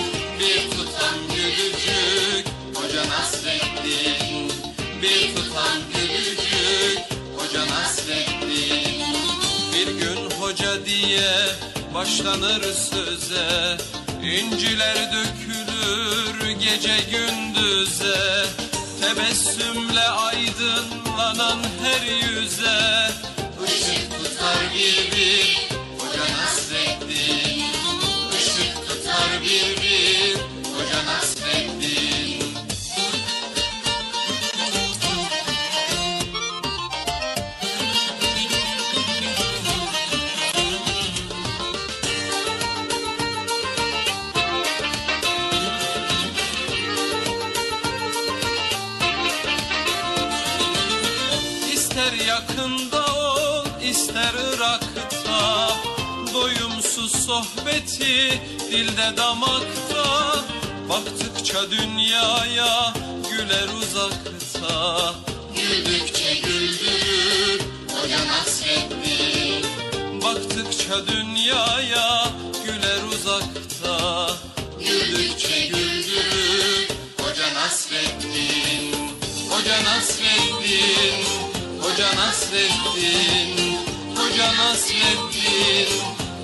[SPEAKER 10] Hoca Nasreddin Bir tutam gülücük Hoca Nasreddin Bir gün hoca diye başlanır söze. İnciler dökülür gece gündüze. Tebessümle aydınlanan her yüze dilde damakta Baktıkça dünyaya güler uzakta. Güldükçe güldürür Hoca Nasreddin Baktıkça dünyaya güler uzakta. Güldükçe güldürür Hoca Nasreddin Hoca Nasreddin Hoca Nasreddin Hoca Nasreddin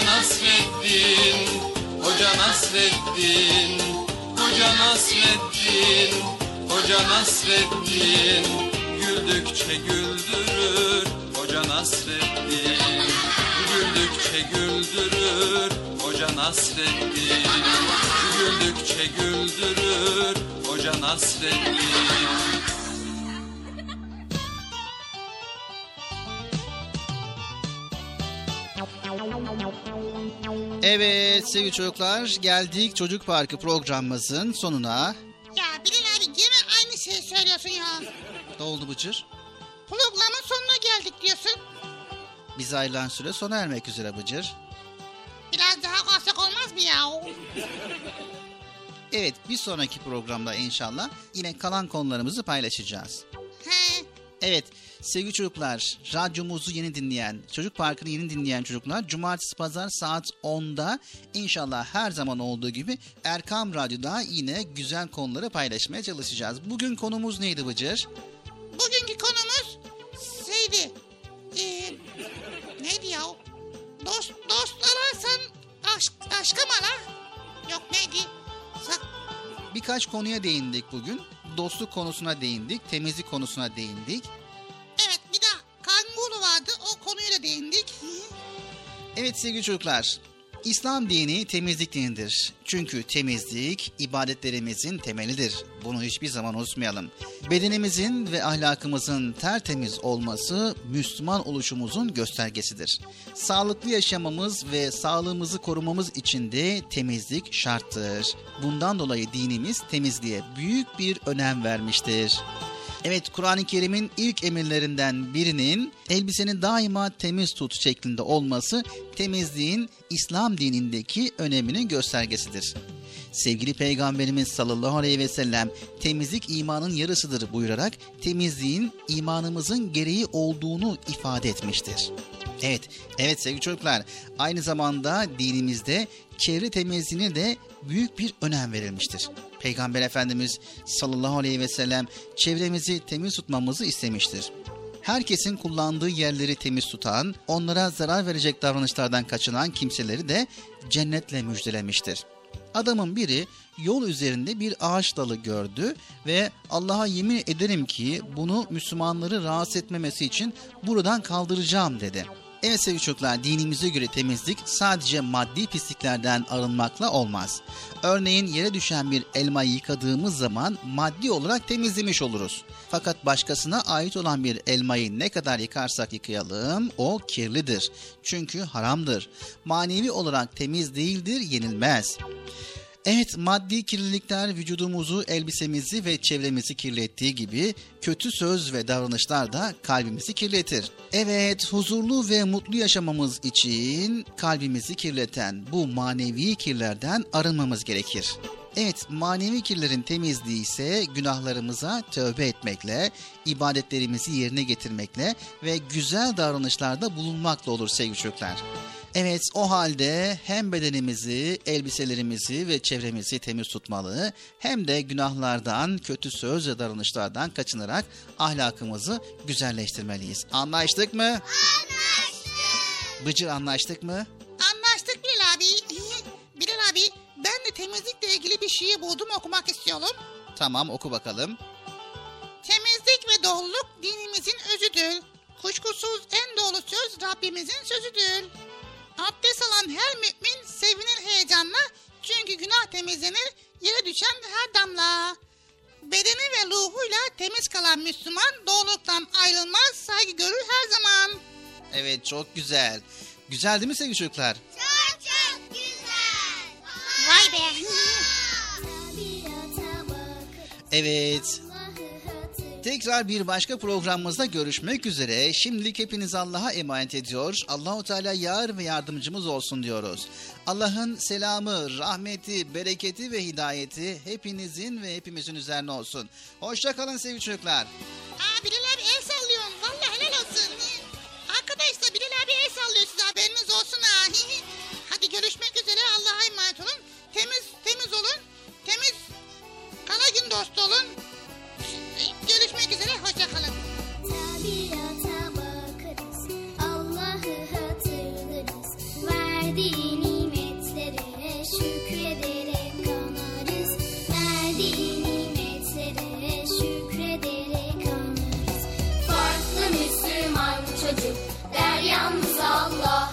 [SPEAKER 10] Hoca Nasreddin Hoca Nasreddin Hoca Nasreddin Hoca Nasreddin Güldükçe güldürür Hoca Nasreddin Güldükçe güldürür Hoca Nasreddin Güldükçe güldürür Hoca Nasreddin
[SPEAKER 3] Evet sevgili çocuklar geldik Çocuk Parkı programımızın sonuna.
[SPEAKER 4] Ya Bilal abi gene aynı şeyi söylüyorsun ya.
[SPEAKER 3] Ne oldu Bıcır?
[SPEAKER 4] Programın sonuna geldik diyorsun.
[SPEAKER 3] Bize ayrılan süre sona ermek üzere Bıcır.
[SPEAKER 4] Biraz daha kalsak olmaz mı ya?
[SPEAKER 3] Evet bir sonraki programda inşallah yine kalan konularımızı paylaşacağız.
[SPEAKER 4] He.
[SPEAKER 3] Evet sevgili çocuklar radyomuzu yeni dinleyen, Çocuk Parkı'nı yeni dinleyen çocuklar cumartesi pazar saat 10'da inşallah her zaman olduğu gibi Erkam Radyo'da yine güzel konuları paylaşmaya çalışacağız. Bugün konumuz neydi Bıcır?
[SPEAKER 4] Bugünkü konumuz şeydi. Ee, neydi ya? Dost, dost ararsan aşk, aşka mı ara? Yok neydi? Sak,
[SPEAKER 3] Birkaç konuya değindik bugün. Dostluk konusuna değindik, temizlik konusuna değindik.
[SPEAKER 4] Evet bir de kanguru vardı o konuya da değindik.
[SPEAKER 3] Evet sevgili çocuklar, İslam dini temizlik dinidir. Çünkü temizlik ibadetlerimizin temelidir. Bunu hiçbir zaman unutmayalım. Bedenimizin ve ahlakımızın tertemiz olması Müslüman oluşumuzun göstergesidir. Sağlıklı yaşamamız ve sağlığımızı korumamız için de temizlik şarttır. Bundan dolayı dinimiz temizliğe büyük bir önem vermiştir. Evet Kur'an-ı Kerim'in ilk emirlerinden birinin elbisenin daima temiz tut şeklinde olması temizliğin İslam dinindeki öneminin göstergesidir. Sevgili Peygamberimiz sallallahu aleyhi ve sellem temizlik imanın yarısıdır buyurarak temizliğin imanımızın gereği olduğunu ifade etmiştir. Evet, evet sevgili çocuklar aynı zamanda dinimizde çevre temizliğine de büyük bir önem verilmiştir. Peygamber Efendimiz sallallahu aleyhi ve sellem çevremizi temiz tutmamızı istemiştir. Herkesin kullandığı yerleri temiz tutan, onlara zarar verecek davranışlardan kaçınan kimseleri de cennetle müjdelemiştir. Adamın biri yol üzerinde bir ağaç dalı gördü ve Allah'a yemin ederim ki bunu Müslümanları rahatsız etmemesi için buradan kaldıracağım dedi. Evet sevgili çocuklar dinimize göre temizlik sadece maddi pisliklerden arınmakla olmaz. Örneğin yere düşen bir elmayı yıkadığımız zaman maddi olarak temizlemiş oluruz. Fakat başkasına ait olan bir elmayı ne kadar yıkarsak yıkayalım o kirlidir. Çünkü haramdır. Manevi olarak temiz değildir, yenilmez. Evet maddi kirlilikler vücudumuzu, elbisemizi ve çevremizi kirlettiği gibi kötü söz ve davranışlar da kalbimizi kirletir. Evet huzurlu ve mutlu yaşamamız için kalbimizi kirleten bu manevi kirlerden arınmamız gerekir. Evet manevi kirlerin temizliği ise günahlarımıza tövbe etmekle, ibadetlerimizi yerine getirmekle ve güzel davranışlarda bulunmakla olur sevgili çocuklar. Evet o halde hem bedenimizi, elbiselerimizi ve çevremizi temiz tutmalı hem de günahlardan, kötü söz ve davranışlardan kaçınarak ahlakımızı güzelleştirmeliyiz. Anlaştık mı?
[SPEAKER 8] Anlaştık.
[SPEAKER 3] Bıcır anlaştık mı?
[SPEAKER 4] Anlaştık Bilal abi. Bilal abi ben de temizlikle ilgili bir şiir buldum okumak istiyorum.
[SPEAKER 3] Tamam oku bakalım.
[SPEAKER 4] Temizlik ve doğruluk dinimizin özüdür. Kuşkusuz en doğru söz Rabbimizin sözüdür. Abdest alan her mümin sevinir heyecanla. Çünkü günah temizlenir yere düşen her damla. Bedeni ve ruhuyla temiz kalan Müslüman doğruluktan ayrılmaz, saygı görür her zaman.
[SPEAKER 3] Evet çok güzel. Güzel değil mi sevgili çocuklar?
[SPEAKER 8] Çok çok güzel.
[SPEAKER 4] Vay be.
[SPEAKER 3] Evet. Tekrar bir başka programımızda görüşmek üzere. Şimdilik hepiniz Allah'a emanet ediyor. Allahu Teala yar ve yardımcımız olsun diyoruz. Allah'ın selamı, rahmeti, bereketi ve hidayeti hepinizin ve hepimizin üzerine olsun. Hoşça kalın sevgili çocuklar.
[SPEAKER 4] Aa el sallıyorsun. Vallahi helal olsun. Arkadaşlar Bilal abi el sallıyor size haberiniz olsun ha. Hadi görüşmek üzere Allah'a emanet olun. Temiz temiz olun. Temiz kara gün dostu olun. Üzere hoşça kalın.
[SPEAKER 2] Tabiata bakarız, Allah'ı hatırlarız. Verdiği nimetlere şükrederek kanarız. Verdiği nimetlere şükrederek kanarız. Farklı Müslüman çocuk der yalnız Allah